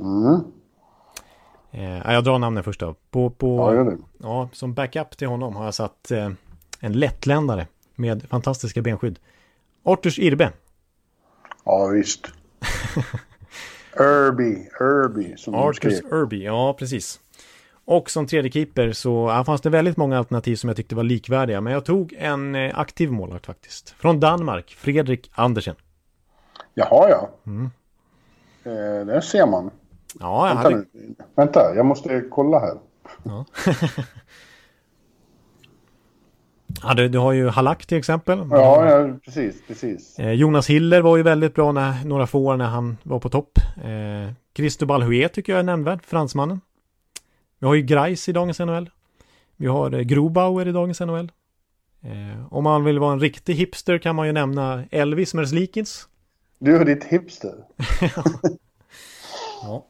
Mm. Eh, jag drar namnen först då. På, på, Ja, ja, som backup till honom har jag satt eh, en lättländare med fantastiska benskydd. Arturs Irbe. Ja, visst. Irby, Irby som Arturs. Irby, ja precis. Och som tredje keeper så ja, fanns det väldigt många alternativ som jag tyckte var likvärdiga. Men jag tog en eh, aktiv målvakt faktiskt. Från Danmark, Fredrik Andersen. Jaha, ja. Mm. Eh, där ser man. Ja, jag Vänta, hade... Vänta, jag måste kolla här. Ja. ja, du, du har ju Halak till exempel. Ja, ja precis, precis. Eh, Jonas Hiller var ju väldigt bra när, några få år när han var på topp. Eh, Cristobal Huet tycker jag är nämnvärd, fransmannen. Vi har ju Greis i dagens NHL. Vi har eh, Grobauer i dagens NHL. Eh, om man vill vara en riktig hipster kan man ju nämna Elvis Merzlikins. Du och ditt hipster. Ja.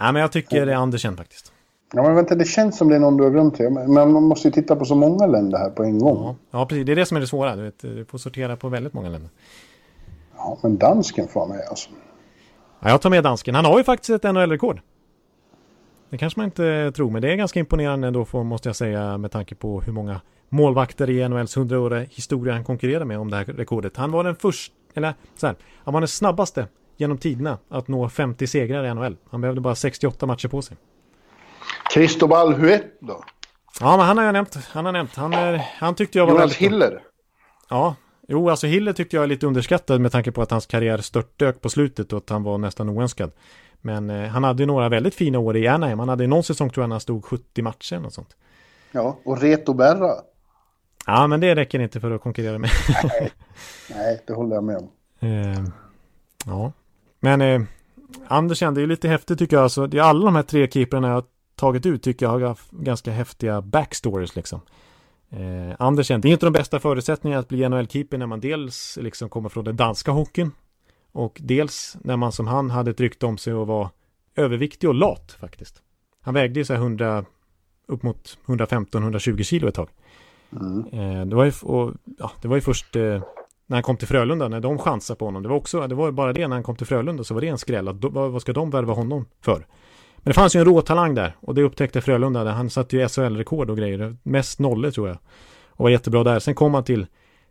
Nej, men jag tycker det är Andersen faktiskt. Ja, men vänta, det känns som det är någon du har glömt. Men man måste ju titta på så många länder här på en gång. Ja, ja precis. Det är det som är det svåra. Du, vet, du får sortera på väldigt många länder. Ja, men dansken får med alltså. Ja, jag tar med dansken. Han har ju faktiskt ett NHL-rekord. Det kanske man inte tror, men det är ganska imponerande ändå får, måste jag säga med tanke på hur många målvakter i NHLs 100-åriga historia han konkurrerade med om det här rekordet. Han var den första, eller så här, han var den snabbaste genom tiderna att nå 50 segrar i NHL. Han behövde bara 68 matcher på sig. Cristobal Huet då? Ja, men han har jag nämnt. Han har nämnt. Han, är, han tyckte jag var Jonas bra. Hiller? Ja, jo, alltså Hiller tyckte jag är lite underskattad med tanke på att hans karriär störtdök på slutet och att han var nästan oönskad. Men eh, han hade ju några väldigt fina år i Anaheim. Han hade någon säsong tror jag när han stod 70 matcher och sånt. Ja, och Reto Berra? Ja, men det räcker inte för att konkurrera med. Nej, det håller jag med om. eh, ja, men eh, Andersen, det är lite häftigt tycker jag. Alltså, det är alla de här tre keeprarna jag har tagit ut tycker jag har ganska häftiga backstories liksom. Eh, Andersen, det är inte de bästa förutsättningarna att bli NHL-keeper när man dels liksom kommer från den danska hockeyn och dels när man som han hade ett rykte om sig att vara överviktig och lat faktiskt. Han vägde ju så här 100, upp mot 115-120 kilo ett tag. Eh, det, var ju, och, ja, det var ju först eh, när han kom till Frölunda, när de chansade på honom. Det var också, det var bara det när han kom till Frölunda så var det en skräll. Att, vad, vad ska de värva honom för? Men det fanns ju en råtalang där och det upptäckte Frölunda. Där han satte ju SHL-rekord och grejer. Mest nollor tror jag. Och var jättebra där. Sen kom han till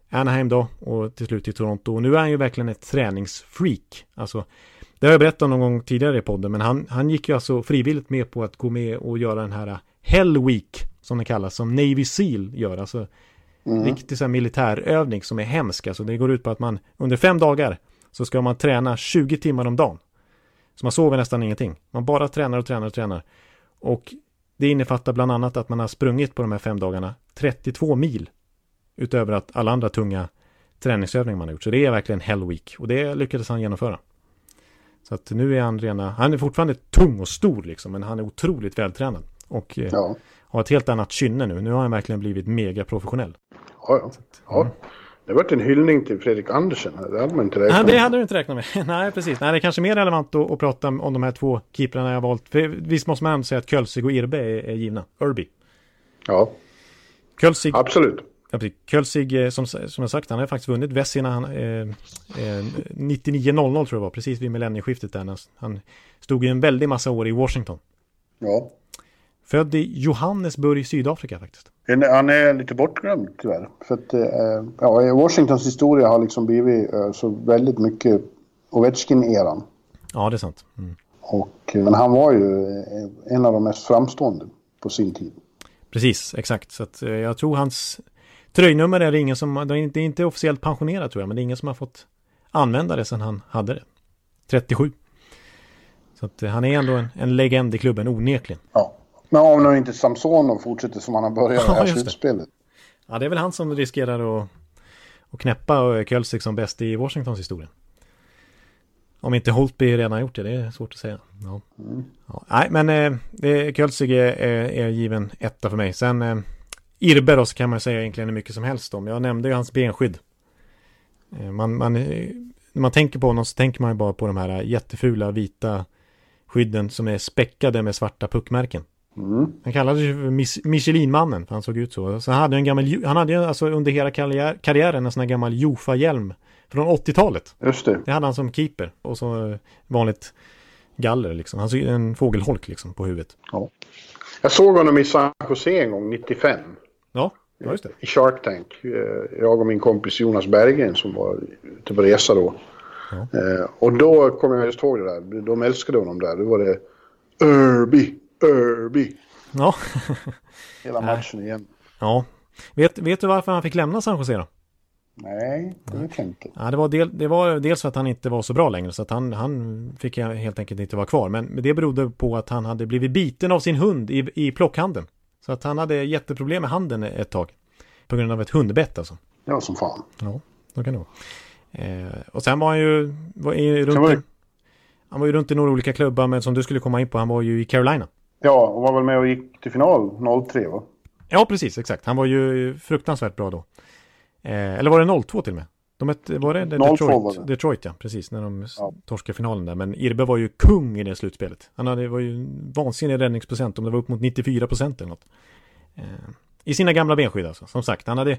Anaheim då och till slut till Toronto. Och nu är han ju verkligen ett träningsfreak. Alltså, det har jag berättat någon gång tidigare i podden. Men han, han gick ju alltså frivilligt med på att gå med och göra den här Hell Week som det kallas. Som Navy Seal gör. Alltså riktig så här militärövning som är hemsk. Alltså det går ut på att man under fem dagar så ska man träna 20 timmar om dagen. Så man sover nästan ingenting. Man bara tränar och tränar och tränar. Och det innefattar bland annat att man har sprungit på de här fem dagarna 32 mil. Utöver att alla andra tunga träningsövningar man har gjort. Så det är verkligen Hell Week. Och det lyckades han genomföra. Så att nu är han rena, han är fortfarande tung och stor liksom. Men han är otroligt vältränad. Och eh, Ja, har ett helt annat kynne nu. Nu har han verkligen blivit mega professionell. ja. ja. ja. Det har varit en hyllning till Fredrik Andersen. Det hade man inte Nej, räknat det med. hade du inte räknat med. Nej, precis. Nej, det är kanske mer relevant att, att prata om de här två keeprarna jag valt. För visst måste man säga att Kölsig och Irbe är, är givna. Irby. Ja, Kölsig, absolut. ja. Kölsig som, som jag sagt, han har faktiskt vunnit Vesina han, eh, eh, 99-00 tror jag det var, precis vid millennieskiftet där. Han, han stod ju en väldig massa år i Washington. Ja. Född i Johannesburg, Sydafrika faktiskt. Han är- lite bortglömd tyvärr. För att eh, ja, Washingtons historia har liksom blivit eh, så väldigt mycket Ovechkin-eran. Ja, det är sant. Mm. Och, eh, men han var ju en av de mest framstående på sin tid. Precis, exakt. Så att, jag tror hans tröjnummer är det ingen som, det är inte, officiellt pensionerat tror jag, men det är ingen som har fått använda det sedan han hade det. 37. Så att han är ändå en, en legend i klubben, onekligen. Ja. Men om nu inte Samsonov fortsätter som han har börjat Ja, här slutspelet. Ja, det är väl han som riskerar att, att knäppa eh, Kölsik som bäst i Washingtons historia. Om inte Holtby redan har gjort det, det är svårt att säga. Ja. Ja, nej, men eh, det, Kölsik är, är, är given etta för mig. Sen eh, Irbe då så kan man säga egentligen hur mycket som helst om. Jag nämnde ju hans benskydd. Eh, man, man, eh, när man tänker på honom så tänker man ju bara på de här jättefula vita skydden som är späckade med svarta puckmärken. Mm. Han kallades ju Michelin-mannen, för han såg ut så. Så han hade en gammal, han hade ju alltså under hela karriär, karriären en sån här gammal Jofa-hjälm från 80-talet. Just det. Det hade han som keeper och så vanligt galler liksom. Han ser en fågelholk liksom på huvudet. Ja. Jag såg honom i San Jose en gång, 95. Ja, ja just det. I Shark Tank. Eh, Jag och min kompis Jonas Berggren som var ute på resa då. Eh, Och då kom jag just ihåg det där. De älskade honom där. Då var det Irby, Irby. Ja. Hela matchen igen. ja. Vet, vet du varför han fick lämna San Jose då? Nej, det vet jag inte. Ja, det, var del, det var dels för att han inte var så bra längre så att han, han fick helt enkelt inte vara kvar. Men det berodde på att han hade blivit biten av sin hund i, i plockhandeln. Så att han hade jätteproblem med handen ett tag. På grund av ett hundbett alltså. Ja, som fan. Ja, så kan det vara. Eh, och sen var han ju var i, runt, i- Han var ju runt i några olika klubbar men som du skulle komma in på, han var ju i Carolina. Ja, och var väl med och gick till final 03 va? Ja, precis, exakt. Han var ju fruktansvärt bra då. Eh, eller var det 02 till och med? De ett, var det 02 Detroit? var det. Detroit, ja. Precis, när de Ja. torskade finalen där. Men Irbe var ju kung i det slutspelet. Han hade, var ju en vansinnig räddningsprocent, om det var upp mot 94 procent eller något. Eh, I sina gamla benskydd alltså, som sagt. Han hade...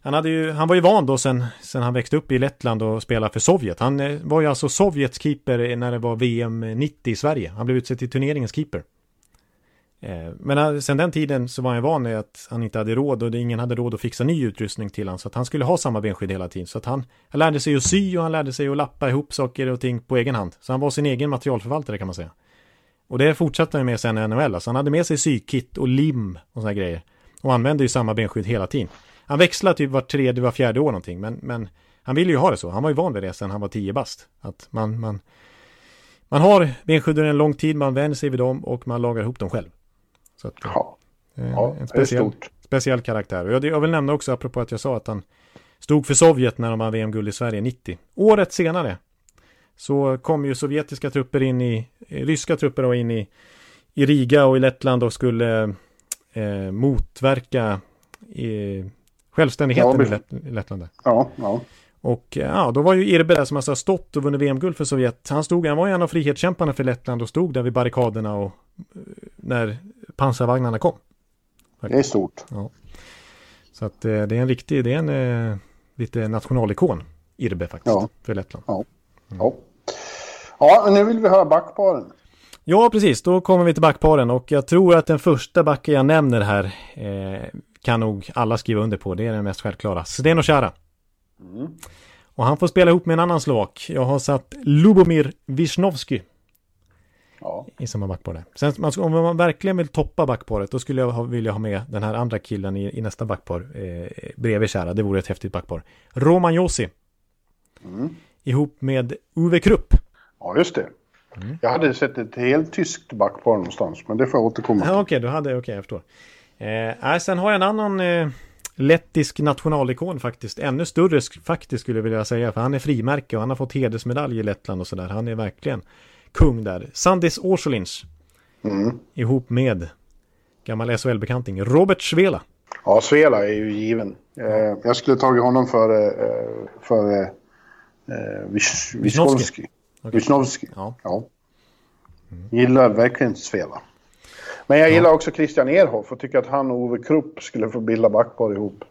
Han, hade ju, han var ju van då sen, sen han växte upp i Lettland och spelade för Sovjet. Han eh, var ju alltså Sovjets keeper när det var VM 90 i Sverige. Han blev utsedd till turneringens keeper. Eh, men eh, sen den tiden så var han van vid att han inte hade råd och ingen hade råd att fixa ny utrustning till honom. Så att han skulle ha samma benskydd hela tiden. Så att han, han lärde sig att sy och han lärde sig att lappa ihop saker och ting på egen hand. Så han var sin egen materialförvaltare kan man säga. Och det fortsatte han med sen i NHL. Alltså han hade med sig sykit och lim och sådana grejer. Och använde ju samma benskydd hela tiden. Han växlade typ var tredje, var fjärde år någonting. Men, men han ville ju ha det så. Han var ju van vid det sen han var tio bast. Att man, man, man har benskydd under en lång tid, man vänjer sig vid dem och man lagar ihop dem själv. Så att, Ja, eh, ja en det är speciell, stort. speciell karaktär. Och jag, jag vill nämna också, apropå att jag sa att han stod för Sovjet när de vann VM-guld i Sverige 90. Året senare så kom ju sovjetiska trupper in i, eh, ryska trupper då in i, i Riga och i Lettland och skulle eh, motverka eh, självständigheten Ja, i, Lett, i Lettland. Där. Ja, ja. Och eh, ja, då var ju Irbe där som alltså har stått och vunnit VM-guld för Sovjet. Han stod, han var ju en av frihetskämparna för Lettland och stod där vid barrikaderna och när pansarvagnarna kom. Det är stort. Så att eh, det är en riktig, det är en eh, lite nationalikon, Irbe faktiskt, Ja. för Lettland. Ja. Ja. Ja, men nu vill vi höra backparen. Ja, precis, då kommer vi till backparen och jag tror att den första backen jag nämner här eh, kan nog alla skriva under på. Det är den mest självklara. Zdeno Chara. Och han får spela ihop med en annan slovak. Jag har satt Lubomir Wisnowski Ja. i samma backpar. Sen om man verkligen vill toppa backparet då skulle jag ha, vilja ha med den här andra killen i, i nästa backpar eh, bredvid Kära. Det vore ett häftigt backpar. Roman Josi. Ihop med Uwe Krupp. ja, just det. Mm. Jag hade sett ett helt tyskt backpar någonstans, men det får jag återkomma Ja, till. Okej, du hade, okej, jag förstår. Eh, nej, sen har jag en annan eh, lettisk nationalikon faktiskt. Ännu större sk- faktiskt skulle jag vilja säga. För han är frimärke och han har fått hedersmedalj i Lettland och sådär. Han är verkligen kung där. Sandis Orsolins. Mm. Ihop med gammal SHL-bekanting Robert Svela. Ja, Svela är ju given. Eh, jag skulle tagit honom före eh, för, eh, Vis- Wisnowski. Okej. Wisnowski. Ja. Ja. Gillar verkligen Svela. Men jag gillar också Christian Ehrhoff och tycker att han och Ove Krupp skulle få bilda backpar ihop.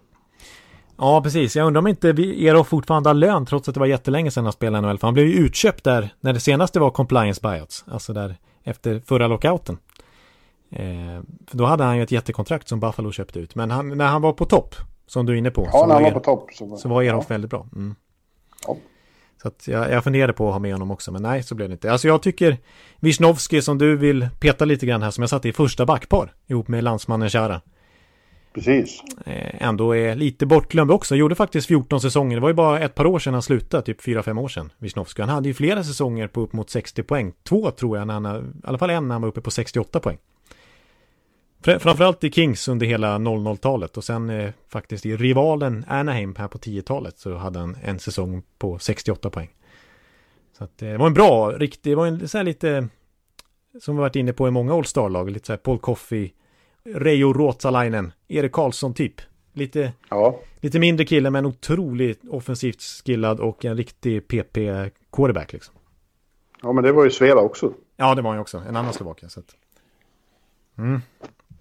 Ja, precis. Jag undrar om inte Eero fortfarande har lön trots att det var jättelänge sedan han spelade NHL. För han blev ju utköpt där när det senaste var compliance buyouts. Alltså där efter förra lockouten. Eh, för då hade han ju ett jättekontrakt som Buffalo köpte ut. Men han, när han var på topp, som du är inne på. Ja, så när han var Er- på topp. Så, Så var Ehrhoff väldigt bra. Mm. Ja. Så att jag, jag funderade på att ha med honom också, men nej, så blev det inte. Alltså jag tycker Wisnowski som du vill peta lite grann här, som jag satte i första backpar ihop med landsmannen Chara. Precis. Eh, ändå är lite bortglömd också. Gjorde faktiskt 14 säsonger. Det var ju bara ett par år sedan han slutade, typ 4-5 år sedan. Wisnowski. Han hade ju flera säsonger på upp mot 60 poäng. Två tror jag, när han, i alla fall en när han var uppe på 68 poäng. Framförallt i Kings under hela 00-talet och sen eh, faktiskt i rivalen Anaheim här på 10-talet så hade han en säsong på 68 poäng. Så att, eh, det var en bra, riktig, det var en så här lite som vi varit inne på i många All-Star-lag, lite så här Paul Coffey, Reijo Ruotsalainen, Erik Karlsson typ. Lite, Ja. lite mindre kille men otroligt offensivt skillad och en riktig PP-quarterback liksom. ja, men det var ju Svela också. Ja, det var han ju också. En annan Slovakien. Så att...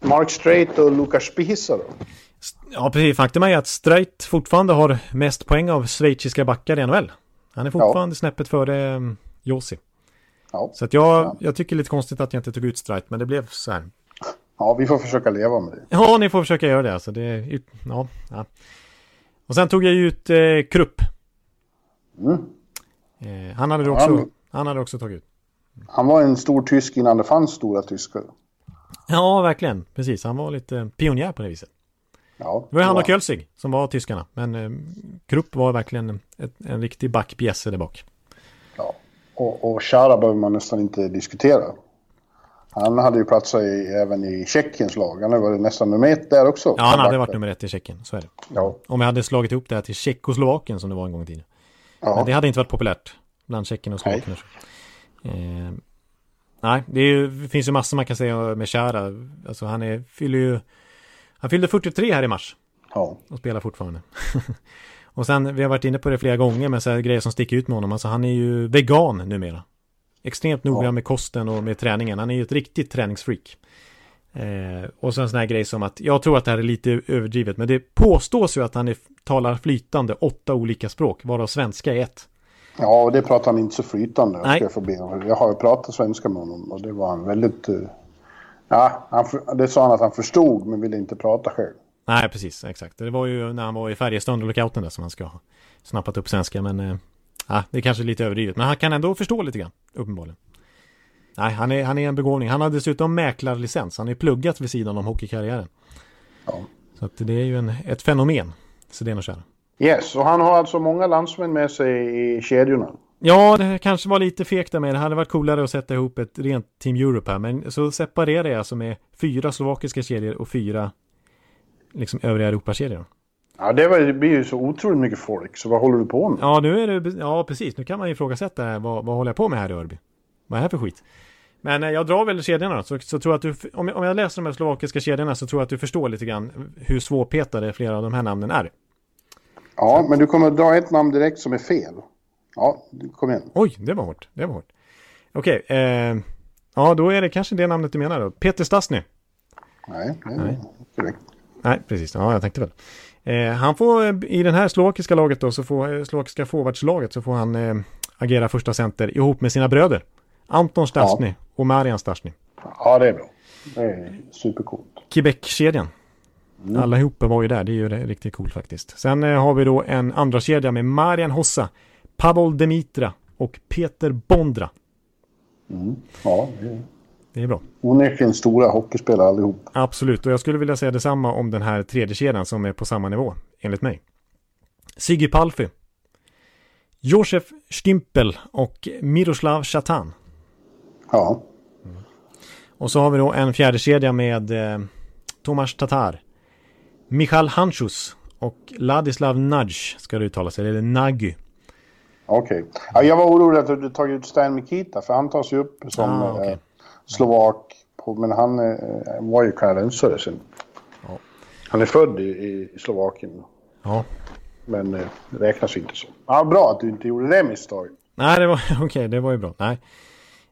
Mark Strait och Lukas Spiesa då? Ja, precis. Faktum är att Streit fortfarande har mest poäng av schweiziska backar i NHL. Han är fortfarande snäppet före um, Josi. Ja. Så att jag, Ja. jag tycker lite konstigt att jag inte tog ut Strite, men det blev så här. Ja, vi får försöka leva med det. Ja, ni får försöka göra det. Alltså det ja, ja. Och sen tog jag ut eh, Krupp. Mm. Eh, han, hade också, Han- han hade också tagit ut. Han var en stor tysk innan det fanns stora tyskar. Ja, verkligen. Precis, han var lite pionjär på det viset. Ja, Det var han och Kölsig som var tyskarna. Men eh, Krupp var verkligen ett, en riktig backpjäse där bak. Ja. Och, och Chara behöver man nästan inte diskutera. Han hade ju platsat i, även i Tjeckiens lag. Han varit nästan nummer ett där också. Ja, han hade varit nummer ett i Tjeckien, så är det. Ja. Om jag hade slagit ihop det här till Tjeckoslovakien som det var en gång i tiden. Ja. Men det hade inte varit populärt bland tjeckerna och slovakierna. Eh, nej, det, är det finns ju massor man kan säga med Chara. Alltså han är, fyller ju... Han fyllde 43 här i mars ja. och spelar fortfarande. och sen, vi har varit inne på det flera gånger, men så här grejer som sticker ut med honom. Alltså han är ju vegan numera. Extremt noga Ja. med kosten och med träningen. Han är ju ett riktigt träningsfreak. Eh, och sen sån här grej som att, jag tror att det här är lite överdrivet, men det påstås ju att han är, talar flytande åtta olika språk, varav svenska är ett. Ja, och det pratar han inte så flytande. Jag, Nej. ska få be. jag har ju pratat svenska med honom och det var han väldigt... eh, Ja, han, det sa han att han förstod men ville inte prata själv. Nej, precis, exakt. Det var ju när han var i Färjestad under lockouten där som han ska ha snappat upp svenska, men ja, det är kanske lite överdrivet. Men han kan ändå förstå lite grann, uppenbarligen. Nej, han är, han är en begåvning. Han har dessutom mäklarlicens. Han är pluggat vid sidan om hockeykarriären. Ja. Så att det är ju en, ett fenomen, Zdeno Chara. Yes, och han har alltså många landsmän med sig i kedjorna. Ja, det kanske var lite fegt där med. Det hade varit coolare att sätta ihop ett rent Team Europe här. Men så separerar jag alltså med fyra slovakiska kedjor och fyra liksom övriga Europakedjor. Ja, det, var, det blir ju så otroligt mycket folk, så vad håller du på med? Ja, nu är det, ja precis. Nu kan man ju ifrågasätta här. Vad, vad håller jag på med här i Örby? Vad är det här för skit? Men eh, jag drar väl kedjorna så, så tror jag att du, om jag, om jag läser de här slovakiska kedjorna så tror jag att du förstår lite grann hur svårpetade flera av de här namnen är. Ja, men du kommer att dra ett namn direkt som är fel. Ja, kom igen. Oj, det var hårt. Det var hårt. Okej, eh, ja då är det kanske det namnet du menar då. Peter Stasny. Nej, det är korrekt. Nej, precis. Ja, jag tänkte väl. Eh, han får eh, i den här slovakiska laget då, så får eh, slovakiska forwardslaget så får han eh, agera första center ihop med sina bröder. Anton Stasny och Marian Stasny. Ja, det är bra. Det är supercoolt. Quebec-kedjan. Allihopa var ju där, det är ju riktigt coolt faktiskt. Sen eh, har vi då en andra kedja med Marian Hossa, Pavel Demitra och Peter Bondra. Ja, det är Det är bra. onekligen stora hockeyspelare allihop. Absolut, och jag skulle vilja säga detsamma om den här tredje kedjan som är på samma nivå, enligt mig. Siggy Palfi, Josef Stimpel och Miroslav Chatan. Ja, Och så har vi då en fjärde kedja med eh, Tomasz Tatar, Michal Hanchus och Ladislav Nudge, ska det uttala sig, eller Nagy. okej. Ja, jag var orolig att du tagit ut Stan Mikita, för han tas ju upp som Ah, okej. eh, slovak. På, men han eh, var ju kanadensare sen. Ja. Han är född i, i Slovakien, Ja, men eh, räknas inte så. Ja, bra att du inte gjorde det misstaget. nej det var okej, det var ju bra. Nej.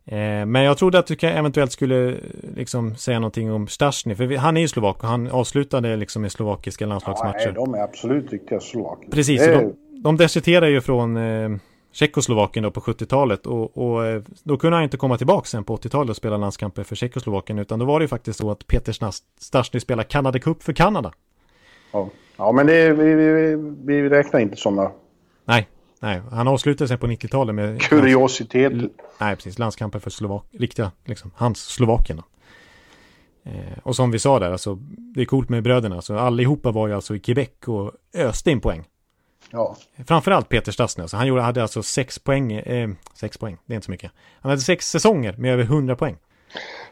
Eh, men jag trodde att du eventuellt skulle eh, liksom säga någonting om Stasny, för vi, han är ju slovak och han avslutade liksom i slovakiska Ja, landslagsmatcher. nej, de är absolut riktiga slovaker. Precis, är, de, de deserterar ju från eh, Tjeckoslovakien då på 70-talet och, och eh, då kunde han inte komma tillbaka sen på 80-talet och spela landskamper för Tjeckoslovakien utan då var det ju faktiskt så att Peter Stas- Stasny spelade Canada Cup för Kanada. ja. ja, men det, vi, vi, vi räknar inte sådana Nej, nej, han avslutade sen på 90-talet med kuriositeter. Nej, precis, landskamper för Slovak, riktiga, liksom, hans Slovakien. då. Eh, och som vi sa där, alltså, det är coolt med bröderna, så allihopa var ju alltså i Quebec och öste in poäng. Ja. Framförallt Peter Stasny, alltså, han gjorde, hade alltså sex poäng, eh, sex poäng, det är inte så mycket. Han hade sex säsonger med över 100 poäng.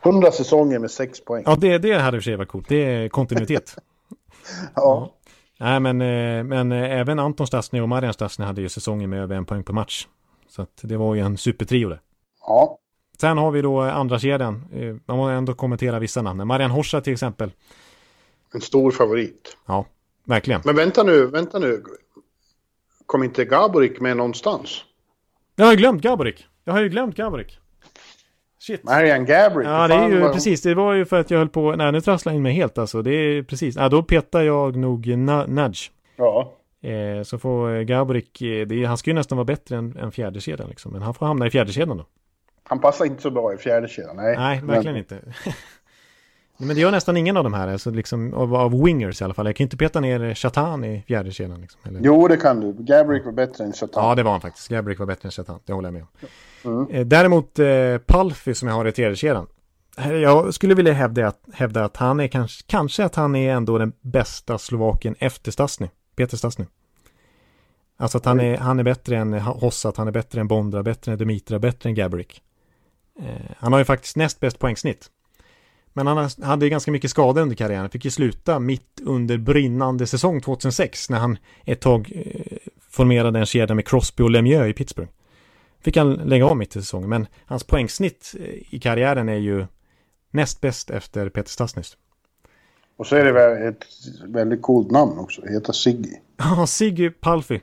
100 säsonger med 6 poäng. Ja, det, det hade i och för sig varit coolt, det är kontinuitet. Ja. Nej, men, eh, men eh, även Anton Stasny och Marian Stasny hade ju säsonger med över en poäng per match. Så att det var ju en supertrio det. ja. Sen har vi då andra kedjan. Eh, Man måste ändå kommentera vissa namn. Marian Horsa till exempel. En stor favorit. Ja, verkligen. Men vänta nu, vänta nu. Kom inte Gaborik med någonstans? Jag har ju glömt Gaborik. Jag har ju glömt Gaborik. Shit. Marian Gaborik? Ja, det är ju vad- precis. Det var ju för att jag höll på. Nej, nu trasslar jag in mig helt alltså. Det är precis. Ja, då petar jag nog na- Nudge. Ja. Eh, så får Gaborik, eh, det är, han ska ju nästan vara bättre än, än fjärde kedjan liksom. Men han får hamna i fjärde kedjan då. Han passar inte så bra i fjärde kedjan. Nej, Nej verkligen men... inte. Men det gör nästan ingen av de här, alltså liksom av, av wingers i alla fall. Jag kan inte peta ner Chatan i fjärde kedjan. Liksom, eller? Jo, det kan du. Gabrick var bättre än Chatan. Ja, det var han faktiskt. Gabrick var bättre än Chatan, det håller jag med om. Mm. Eh, däremot eh, Palfi som jag har i tredje kedjan. Jag skulle vilja hävda att, hävda att han är kanske, kanske att han är ändå den bästa Slovaken efter Stasny, Peter Stasny. Alltså att han är, han är bättre än Hossat, han är bättre än Bondra, bättre än Dimitra, bättre än Gabrick. Eh, han har ju faktiskt näst bäst poängsnitt. Men han hade ganska mycket skador under karriären. Fick ju sluta mitt under brinnande säsong 2006 när han ett tag eh, formerade en kedja med Crosby och Lemieux i Pittsburgh. Fick han lägga av mitt i säsongen. Men hans poängsnitt eh, i karriären är ju näst bäst efter Peter Stasnys. Och så är det ett väldigt coolt namn också. Det heter Siggy. Ja, Siggy Palfi.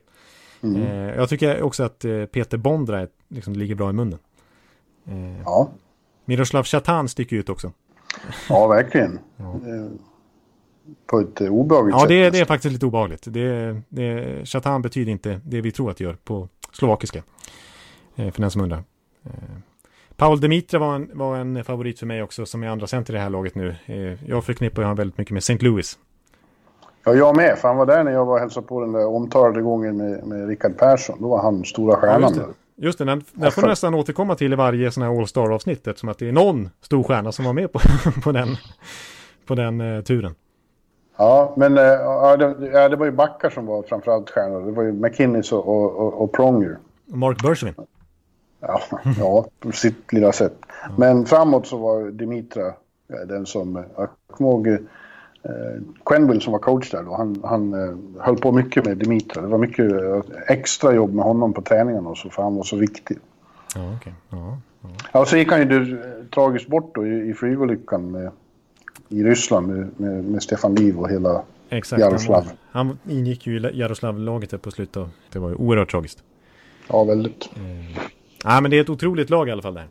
Mm. Eh, jag tycker också att Peter Bondra liksom, ligger bra i munnen. Ja. Miroslav Chatan sticker ut också. Ja, verkligen. Ja. Eh, på ett obehagligt ja, sätt. Ja, det, det, är faktiskt lite obehagligt. Det, det, Chatan betyder inte det vi tror att det gör på slovakiska. Eh, för den som undrar. Paul Demitra var en, var en favorit för mig också som är andra center i det här laget nu. Jag förknippar honom väldigt mycket med St. Louis. Ja, jag med. För han var där när jag var och hälsade på den där omtalade gången med, med Rickard Persson. Då var han stora stjärnan ja, Just det, den, den får nästan återkomma till i varje sån här All Star-avsnitt eftersom att det är någon stor stjärna som var med på, på den, på den uh, turen. Ja, men uh, ja, det, ja, det var ju backar som var framförallt stjärnor. Det var ju McKinnis och, och, och Pronger. Mark Bergevin. Ja, ja, på sitt lilla sätt. Men framåt så var Dimitra den som, jag kommer ihåg eh, Quenville som var coach där då, han, han eh, höll på mycket med Dimitra. Det var mycket eh, extra jobb med honom på träningarna och så, för han var så viktig. Ja, okay. ja, ja. ja, så gick han ju eh, tragiskt bort då i, i flygolyckan med, i Ryssland med, med, med Stefan Liv och hela Exakt, Jaroslav. Han, han ingick ju i Jaroslav-laget på slutet. Det var ju oerhört tragiskt. Ja, väldigt. Eh, ja, men det är ett otroligt lag i alla fall där.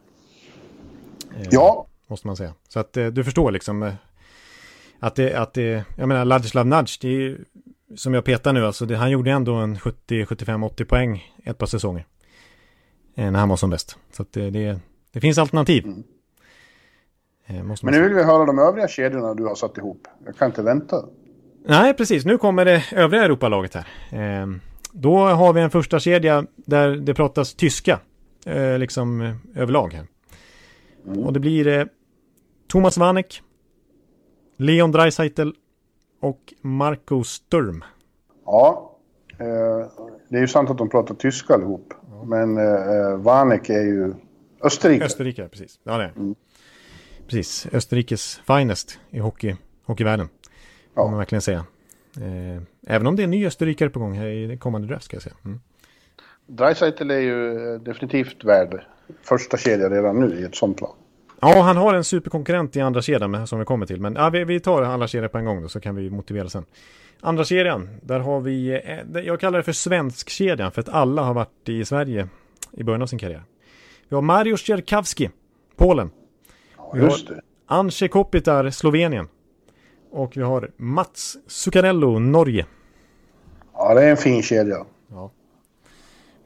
Eh, ja. Måste man säga. Så att eh, du förstår liksom eh, att det, att det, jag menar Ladislav Nudge, det är ju, som jag petar nu, alltså det, han gjorde ändå en 70, 75, 80 poäng ett par säsonger. Eh, när han var som bäst. Så att det, det, det finns alternativ. Mm. Eh, Men nu vill vi höra de övriga kedjorna du har satt ihop. Jag kan inte vänta. Nej, precis. Nu kommer det övriga Europalaget här. Eh, då har vi en första kedja där det pratas tyska. Eh, liksom eh, överlag här. Mm. Och det blir eh, Thomas Vanek, Leon Dreisaitl och Marco Sturm. Ja, eh, det är ju sant att de pratar tyska allihop. Ja. Men eh, Vanek är ju Österrike. Österrike, precis. Ja, det. Mm. Precis, Österrikes finest i hockey, hockeyvärlden. Ja. Kan man verkligen säga. Eh, även om det är en ny österrikare på gång här i kommande draft ska jag säga. Mm. Dreisaitl är ju eh, definitivt värd första kedja redan nu i ett sånt lag. Ja, han har en superkonkurrent i andra kedjan som vi kommer till. Men ja, vi, vi tar alla kedjor på en gång då så kan vi motivera sen. Andra kedjan, där har vi, eh, jag kallar det för svensk kedjan för att alla har varit i Sverige i början av sin karriär. Vi har Mariusz Czerkawski, Polen. Just det. Anche Kopitar, Slovenien. Och vi har Mats Zuccarello, Norge. Ja, det är en fin kedja. Ja.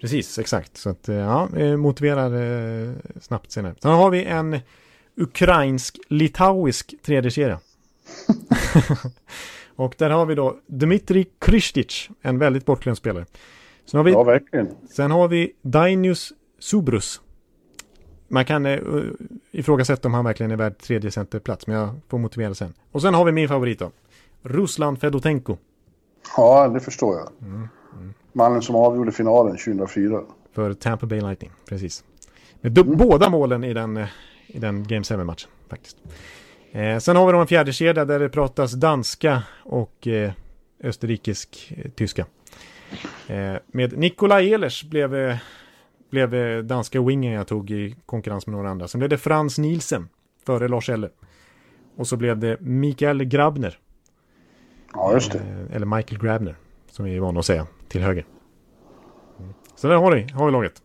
Precis, exakt. Så att, eh, ja, motiverar eh, snabbt senare. Sen har vi en ukrainsk-litauisk tredje kedja. och där har vi då Dmitri Kristic, en väldigt bortglömd spelare. Sen har vi, ja, verkligen. Sen har vi Dainius Subrus. Man kan uh, ifrågasätta om han verkligen är värd tredje centerplats, men jag får motivera sen. Och sen har vi min favorit då. Ruslan Fedotenko. Ja, det förstår jag. Mm, mm. Mannen som avgjorde finalen 2004. För Tampa Bay Lightning, precis. Med mm. båda målen i den, eh, i den Game 7-matchen faktiskt. Eh, sen har vi då en fjärde kedja där det pratas danska och eh, österrikisk-tyska. Eh, eh, med Nikolaj Ehlers blev, eh, blev danska wingen jag tog i konkurrens med några andra. Sen blev det Frans Nielsen före Lars Elle. Och så blev det Mikael Grabner. Ja, just det. eller Michael Grabner, som vi är vana att säga, till höger. Mm. Så där har vi, har vi laget.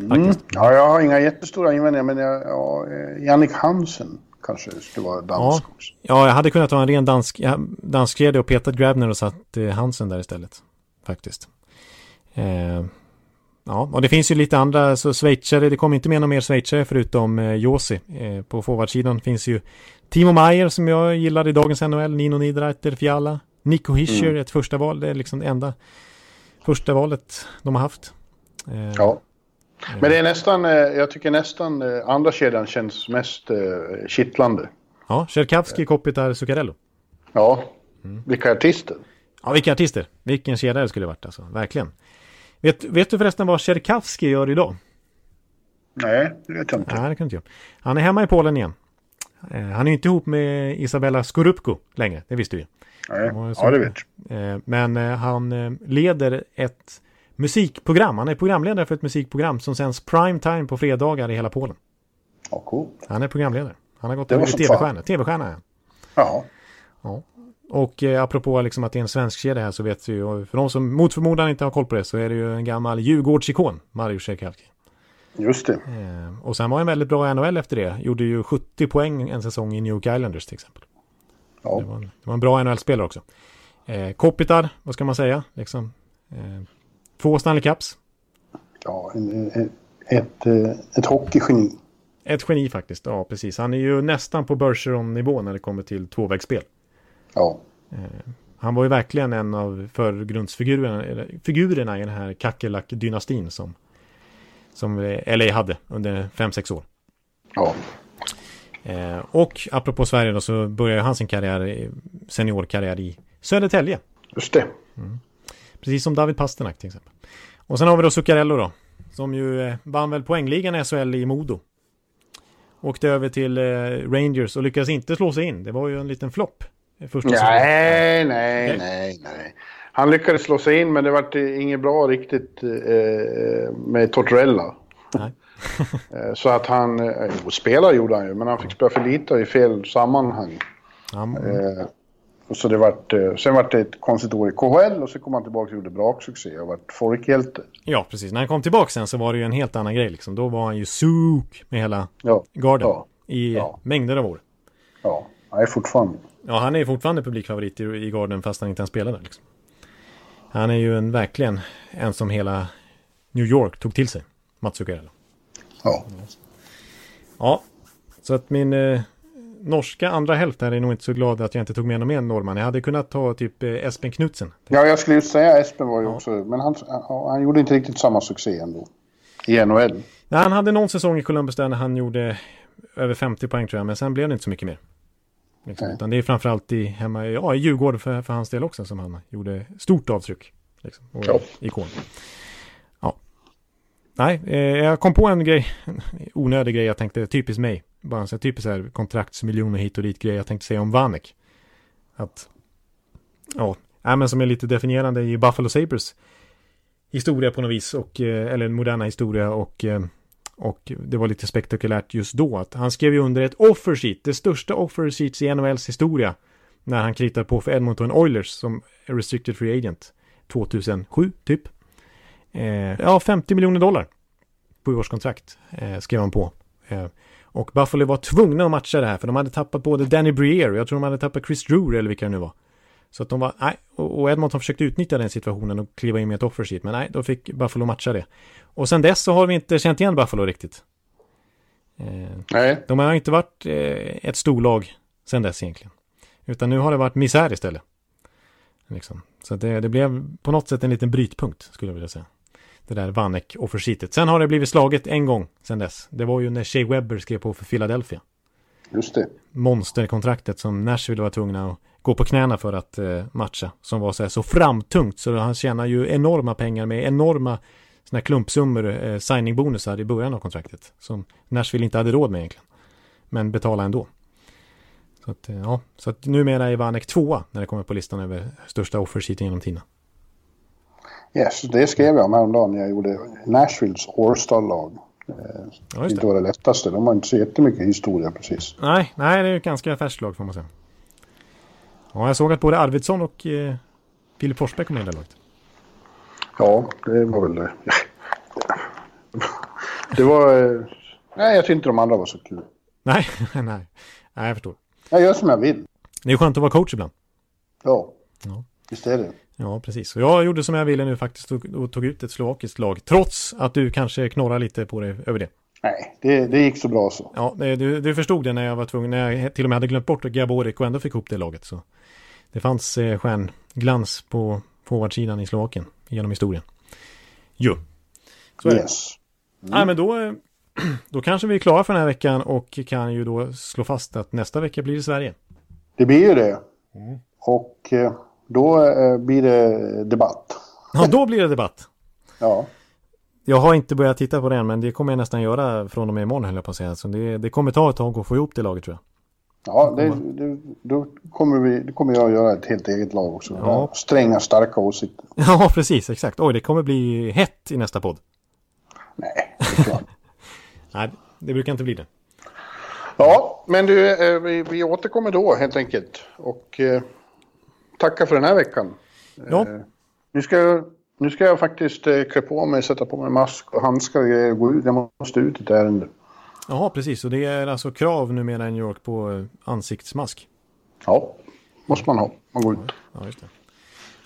Mm. Ja, jag har inga jättestora invändningar, men jag, ja, Jannik Hansen kanske skulle vara dansk ja. också. Ja, jag hade kunnat ha en ren dansk, dansk kedja och petat Grabner och satt eh, Hansen där istället. Faktiskt. Eh, Ja, och det finns ju lite andra, så schweizare, det kommer inte med någon mer schweizare förutom eh, Josi. Eh, på forwardsidan finns ju Timo Meyer som jag gillar i dagens NHL, Nino Niederreiter, Fiala, Nico Hischer, mm. ett första val, det är liksom det enda första valet de har haft. Eh, ja. Men det är nästan, eh, jag tycker nästan eh, andra kedjan känns mest eh, kittlande. Ja, Tjerkavski, Kopitar, Zuccarello. Ja, mm. vilka artister. Ja, vilka artister. Vilken kedja det skulle varit alltså, verkligen. Vet, vet du förresten vad Tjerkavski gör idag? Nej, det vet jag inte. Nej, det kan inte jag. Han är hemma i Polen igen. Han är inte ihop med Isabella Skorupko längre, det visste vi. Nej, ja det vet jag. Men han leder ett musikprogram. Han är programledare för ett musikprogram som sänds prime time på fredagar i hela Polen. Ja, cool. Han är programledare. Han har gått över till tv-stjärna. TV-stjärna är Ja. ja. Och eh, apropå liksom att det är en svensk kedja här så vet vi ju, för de som mot förmodan inte har koll på det så är det ju en gammal Djurgårdsikon, Mario Tjekalki. Just det. Eh, och sen var han väldigt bra i NHL efter det. Gjorde ju 70 poäng en säsong i New York Islanders till exempel. Ja. Det, var, det var en bra NHL-spelare också. Eh, Kopitar, vad ska man säga? Liksom, eh, Två Stanley Cups. Ja, en, ett, eh, ett hockeygeni. Ett geni faktiskt, ja precis. Han är ju nästan på Bergeron-nivå när det kommer till tvåvägsspel. Ja. Eh, han var ju verkligen en av förgrundsfigurerna figurerna i den här kackerlack-dynastin som, som LA hade under 5-6 år. Ja. Eh, och apropå Sverige då så började han sin karriär, seniorkarriär i Södertälje. Just det. Mm. Precis som David Pasternak till exempel. Och sen har vi då Zuccarello då. Som ju eh, vann väl poängligan i SHL i Modo. Åkte över till eh, Rangers och lyckades inte slå sig in. Det var ju en liten flopp. Eh, nej, nej, nej, nej. Han lyckades slå sig in men det var inget bra riktigt eh, med Tortorella. Nej. Eh, så att han, eh, spelare gjorde han ju, men han fick spela för lite i fel sammanhang. Ja, eh, och så det vart, eh, sen vart det ett konstigt år i KHL och så kom han tillbaka och gjorde braksuccé och vart folkhjälte. Ja, precis. När han kom tillbaka sen så var det ju en helt annan grej liksom. Då var han ju suk med hela ja. garden ja. i ja. mängder av år. Ja, han är fortfarande. Ja, han är fortfarande publikfavorit i, i garden fast han inte ens spelade liksom. Han är ju en, verkligen en som hela New York tog till sig. Mats Zuccarello. Ja. Ja, så att min... Norska andra hälft är nog inte så glad att jag inte tog med någon mer norrman. Jag hade kunnat ta typ eh, Espen Knutsen. Ja, jag skulle just säga Espen var ju ja. också, men han, han gjorde inte riktigt samma succé ändå. I NHL. Nej, han hade någon säsong i Columbus där han gjorde över 50 poäng tror jag, men sen blev det inte så mycket mer. Liksom. Utan det är framförallt i, hemma, ja, i Djurgården för, för hans del också som han gjorde stort avtryck. Liksom, och ja. ikon. Ja. Nej, eh, jag kom på en grej, onödig grej jag tänkte, typiskt mig bara en sån typisk här kontraktsmiljoner hit och dit grej jag tänkte säga om Vanek. Att, ja, äh, men som är lite definierande i Buffalo Sabres historia på något vis, och, eh, eller moderna historia och, eh, och det var lite spektakulärt just då att han skrev ju under ett offer sheet, det största offer sheets i NHLs historia, när han kritade på för Edmonton Oilers som restricted free agent 2007 typ. Eh, ja, 50 miljoner dollar. Sjuårskontrakt eh, skrev han på. Eh, och Buffalo var tvungna att matcha det här för de hade tappat både Danny Briere och jag tror de hade tappat Chris Drew eller vilka det nu var. Så att de var, nej, och Edmonton försökte utnyttja den situationen och kliva in med ett offer sheet, men nej, då fick Buffalo matcha det. Och sen dess så har vi inte känt igen Buffalo riktigt. Eh, nej. De har inte varit eh, ett storlag sen dess egentligen. Utan nu har det varit misär istället. Liksom. Så det, det blev på något sätt en liten brytpunkt skulle jag vilja säga det där Vanek offersheetet. Sen har det blivit slaget en gång sen dess. Det var ju när Shea Webber skrev på för Philadelphia. Just det. Monsterkontraktet som Nashville var tvungna att gå på knäna för att eh, matcha. Som var så, här, så framtungt så han tjänar ju enorma pengar med enorma såna här klumpsummor, eh, signingbonusar i början av kontraktet. Som Nashville inte hade råd med egentligen. Men betala ändå. Så att, eh, ja, så att numera är Vanek tvåa när det kommer på listan över största offersheeten genom tiderna. Yes, det skrev jag om häromdagen när jag gjorde Nashvilles All-Star-lag. Ja, det inte var det lättaste. De har inte så jättemycket historia precis. Nej, nej det är ett ganska färskt lag får man säga. Ja, jag såg att både Arvidsson och eh, Filip Forsberg kom in i det laget. Ja, det var väl det. det var... Eh, nej, jag tyckte inte de andra var så kul. Nej, nej. Nej, jag förstår. Jag gör som jag vill. Det är skönt att vara coach ibland. Ja. ja. Visst är det. Ja, precis. Och jag gjorde som jag ville nu faktiskt och tog ut ett slovakiskt lag. Trots att du kanske knorrar lite på det över det. Nej, det, det gick så bra så. Ja, du, du förstod det när jag var tvungen, när jag till och med hade glömt bort Gaborik och ändå fick ihop det laget. Så det fanns eh, stjärnglans på forwardsidan i Slovakien genom historien. Jo. Så yes. Mm. Nej, men då, då kanske vi är klara för den här veckan och kan ju då slå fast att nästa vecka blir det Sverige. Det blir ju det. Mm. Och eh, då eh, blir det debatt. Ja, då blir det debatt. ja. Jag har inte börjat titta på den, men det kommer jag nästan göra från och med imorgon höll jag på att säga. Så det, det kommer ta ett tag att få ihop det laget tror jag. Ja, det, det, då kommer, vi, det kommer jag att göra ett helt eget lag också. Ja. Stränga, starka åsikter. Ja, precis, exakt. Oj, det kommer bli hett i nästa podd. Nej, det är klart. Nej, det brukar inte bli det. Ja, men du, eh, vi, vi återkommer då helt enkelt. Och eh, tacka för den här veckan. Ja. Eh, nu, ska jag, nu ska jag faktiskt eh, klä på mig, sätta på mig mask och handskar och gå ut. Jag måste ut ett ärende. Jaha, precis. Och det är alltså krav numera i New York på eh, ansiktsmask? Ja, måste man ha. Man går ut. Ja, just det.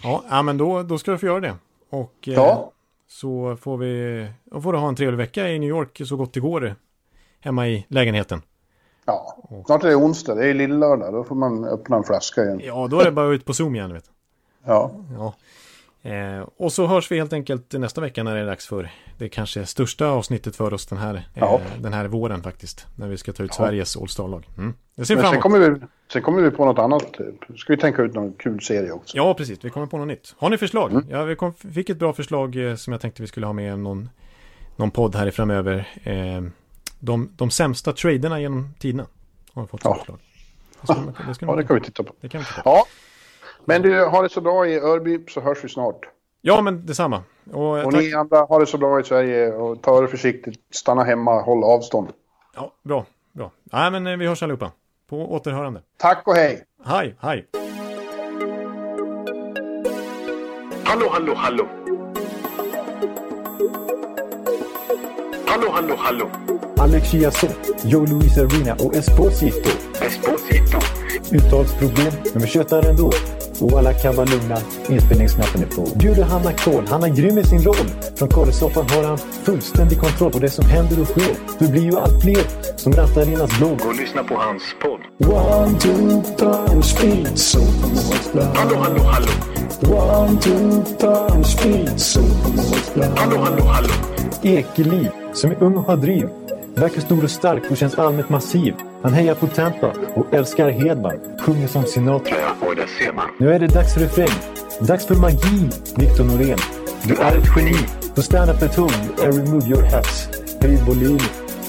Ja, men då, då ska du få göra det. Och ja. så får vi då får du ha en trevlig vecka i New York så gott det går hemma i lägenheten. Ja, snart är det onsdag. Det är lillördag. Då får man öppna en flaska igen. Ja, då är det bara ut på Zoom igen, vet Ja. ja. Eh, och så hörs vi helt enkelt nästa vecka när det är dags för det kanske största avsnittet för oss den här, eh, den här våren faktiskt. När vi ska ta ut ja. Sveriges All-Star-lag. Mm. Men sen kommer, vi, sen kommer vi på något annat. Ska vi tänka ut någon kul serie också? Ja, precis. Vi kommer på något nytt. Har ni förslag? Mm. Ja, vi kom, fick ett bra förslag eh, som jag tänkte vi skulle ha med någon, någon podd här framöver. De, de sämsta traderna genom tiderna. Har vi fått ja. Det, ska, det, ska ja, det kan vi titta på. Det kan vi titta på. Ja. Men du, har det så bra i Örby så hörs vi snart. Ja, men detsamma. Och, och ni andra har det så bra i Sverige och ta det försiktigt. Stanna hemma, håll avstånd. Ja, bra. bra. Nej, men eh, vi hörs allihopa. På återhörande. Tack och hej. Hej, hej. Hallå, hallå, hallå. Hallå, hallå, hallå. Alex Chiazot, Joe Luis Arena och Esposito. Esposito. Uttalsproblem, men vi tjötar ändå. Och alla kan vara lugna, inspelningsknappen är på. Bjuder Hanna Kohl, han är grym i sin roll. Från korresoffan har han fullständig kontroll på det som händer och sker. Det blir ju allt fler som rattar Arenas blogg. Och lyssna på hans podd. One, two, three, speed, so Hallå, hallå, hallå. One, two, three, speed, so Hallå, hallå, hallå. Ekeliv, som är ung och har driv. Verkar stor och stark och känns allmänt massiv. Han hejar på Tampa och älskar Hedman. Sjunger som Sinatra. Ja, och det ser man. Nu är det dags för refräng. Dags för magi, Victor Norén. Du är ett geni. Så stand up at home and remove your hats. Höj volym,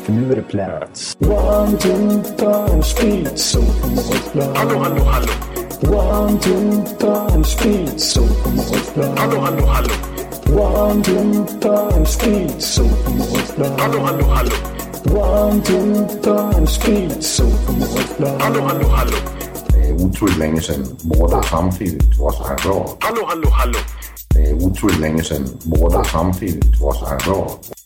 för nu är det plats. One, two, three, speed, so Hallå, hallå, hallå. One, two, three, speed, so Hallå, hallå, hallå. One, two, three, speed, so Hallå, hallå, hallå. One, two, three, speed, so Hallå, hallå, hallå. Det er utroligt længe siden mor, der samtidig også har råd. Hallå, hallå, hallå. Det er utroligt længe siden mor, der samtidig også har råd.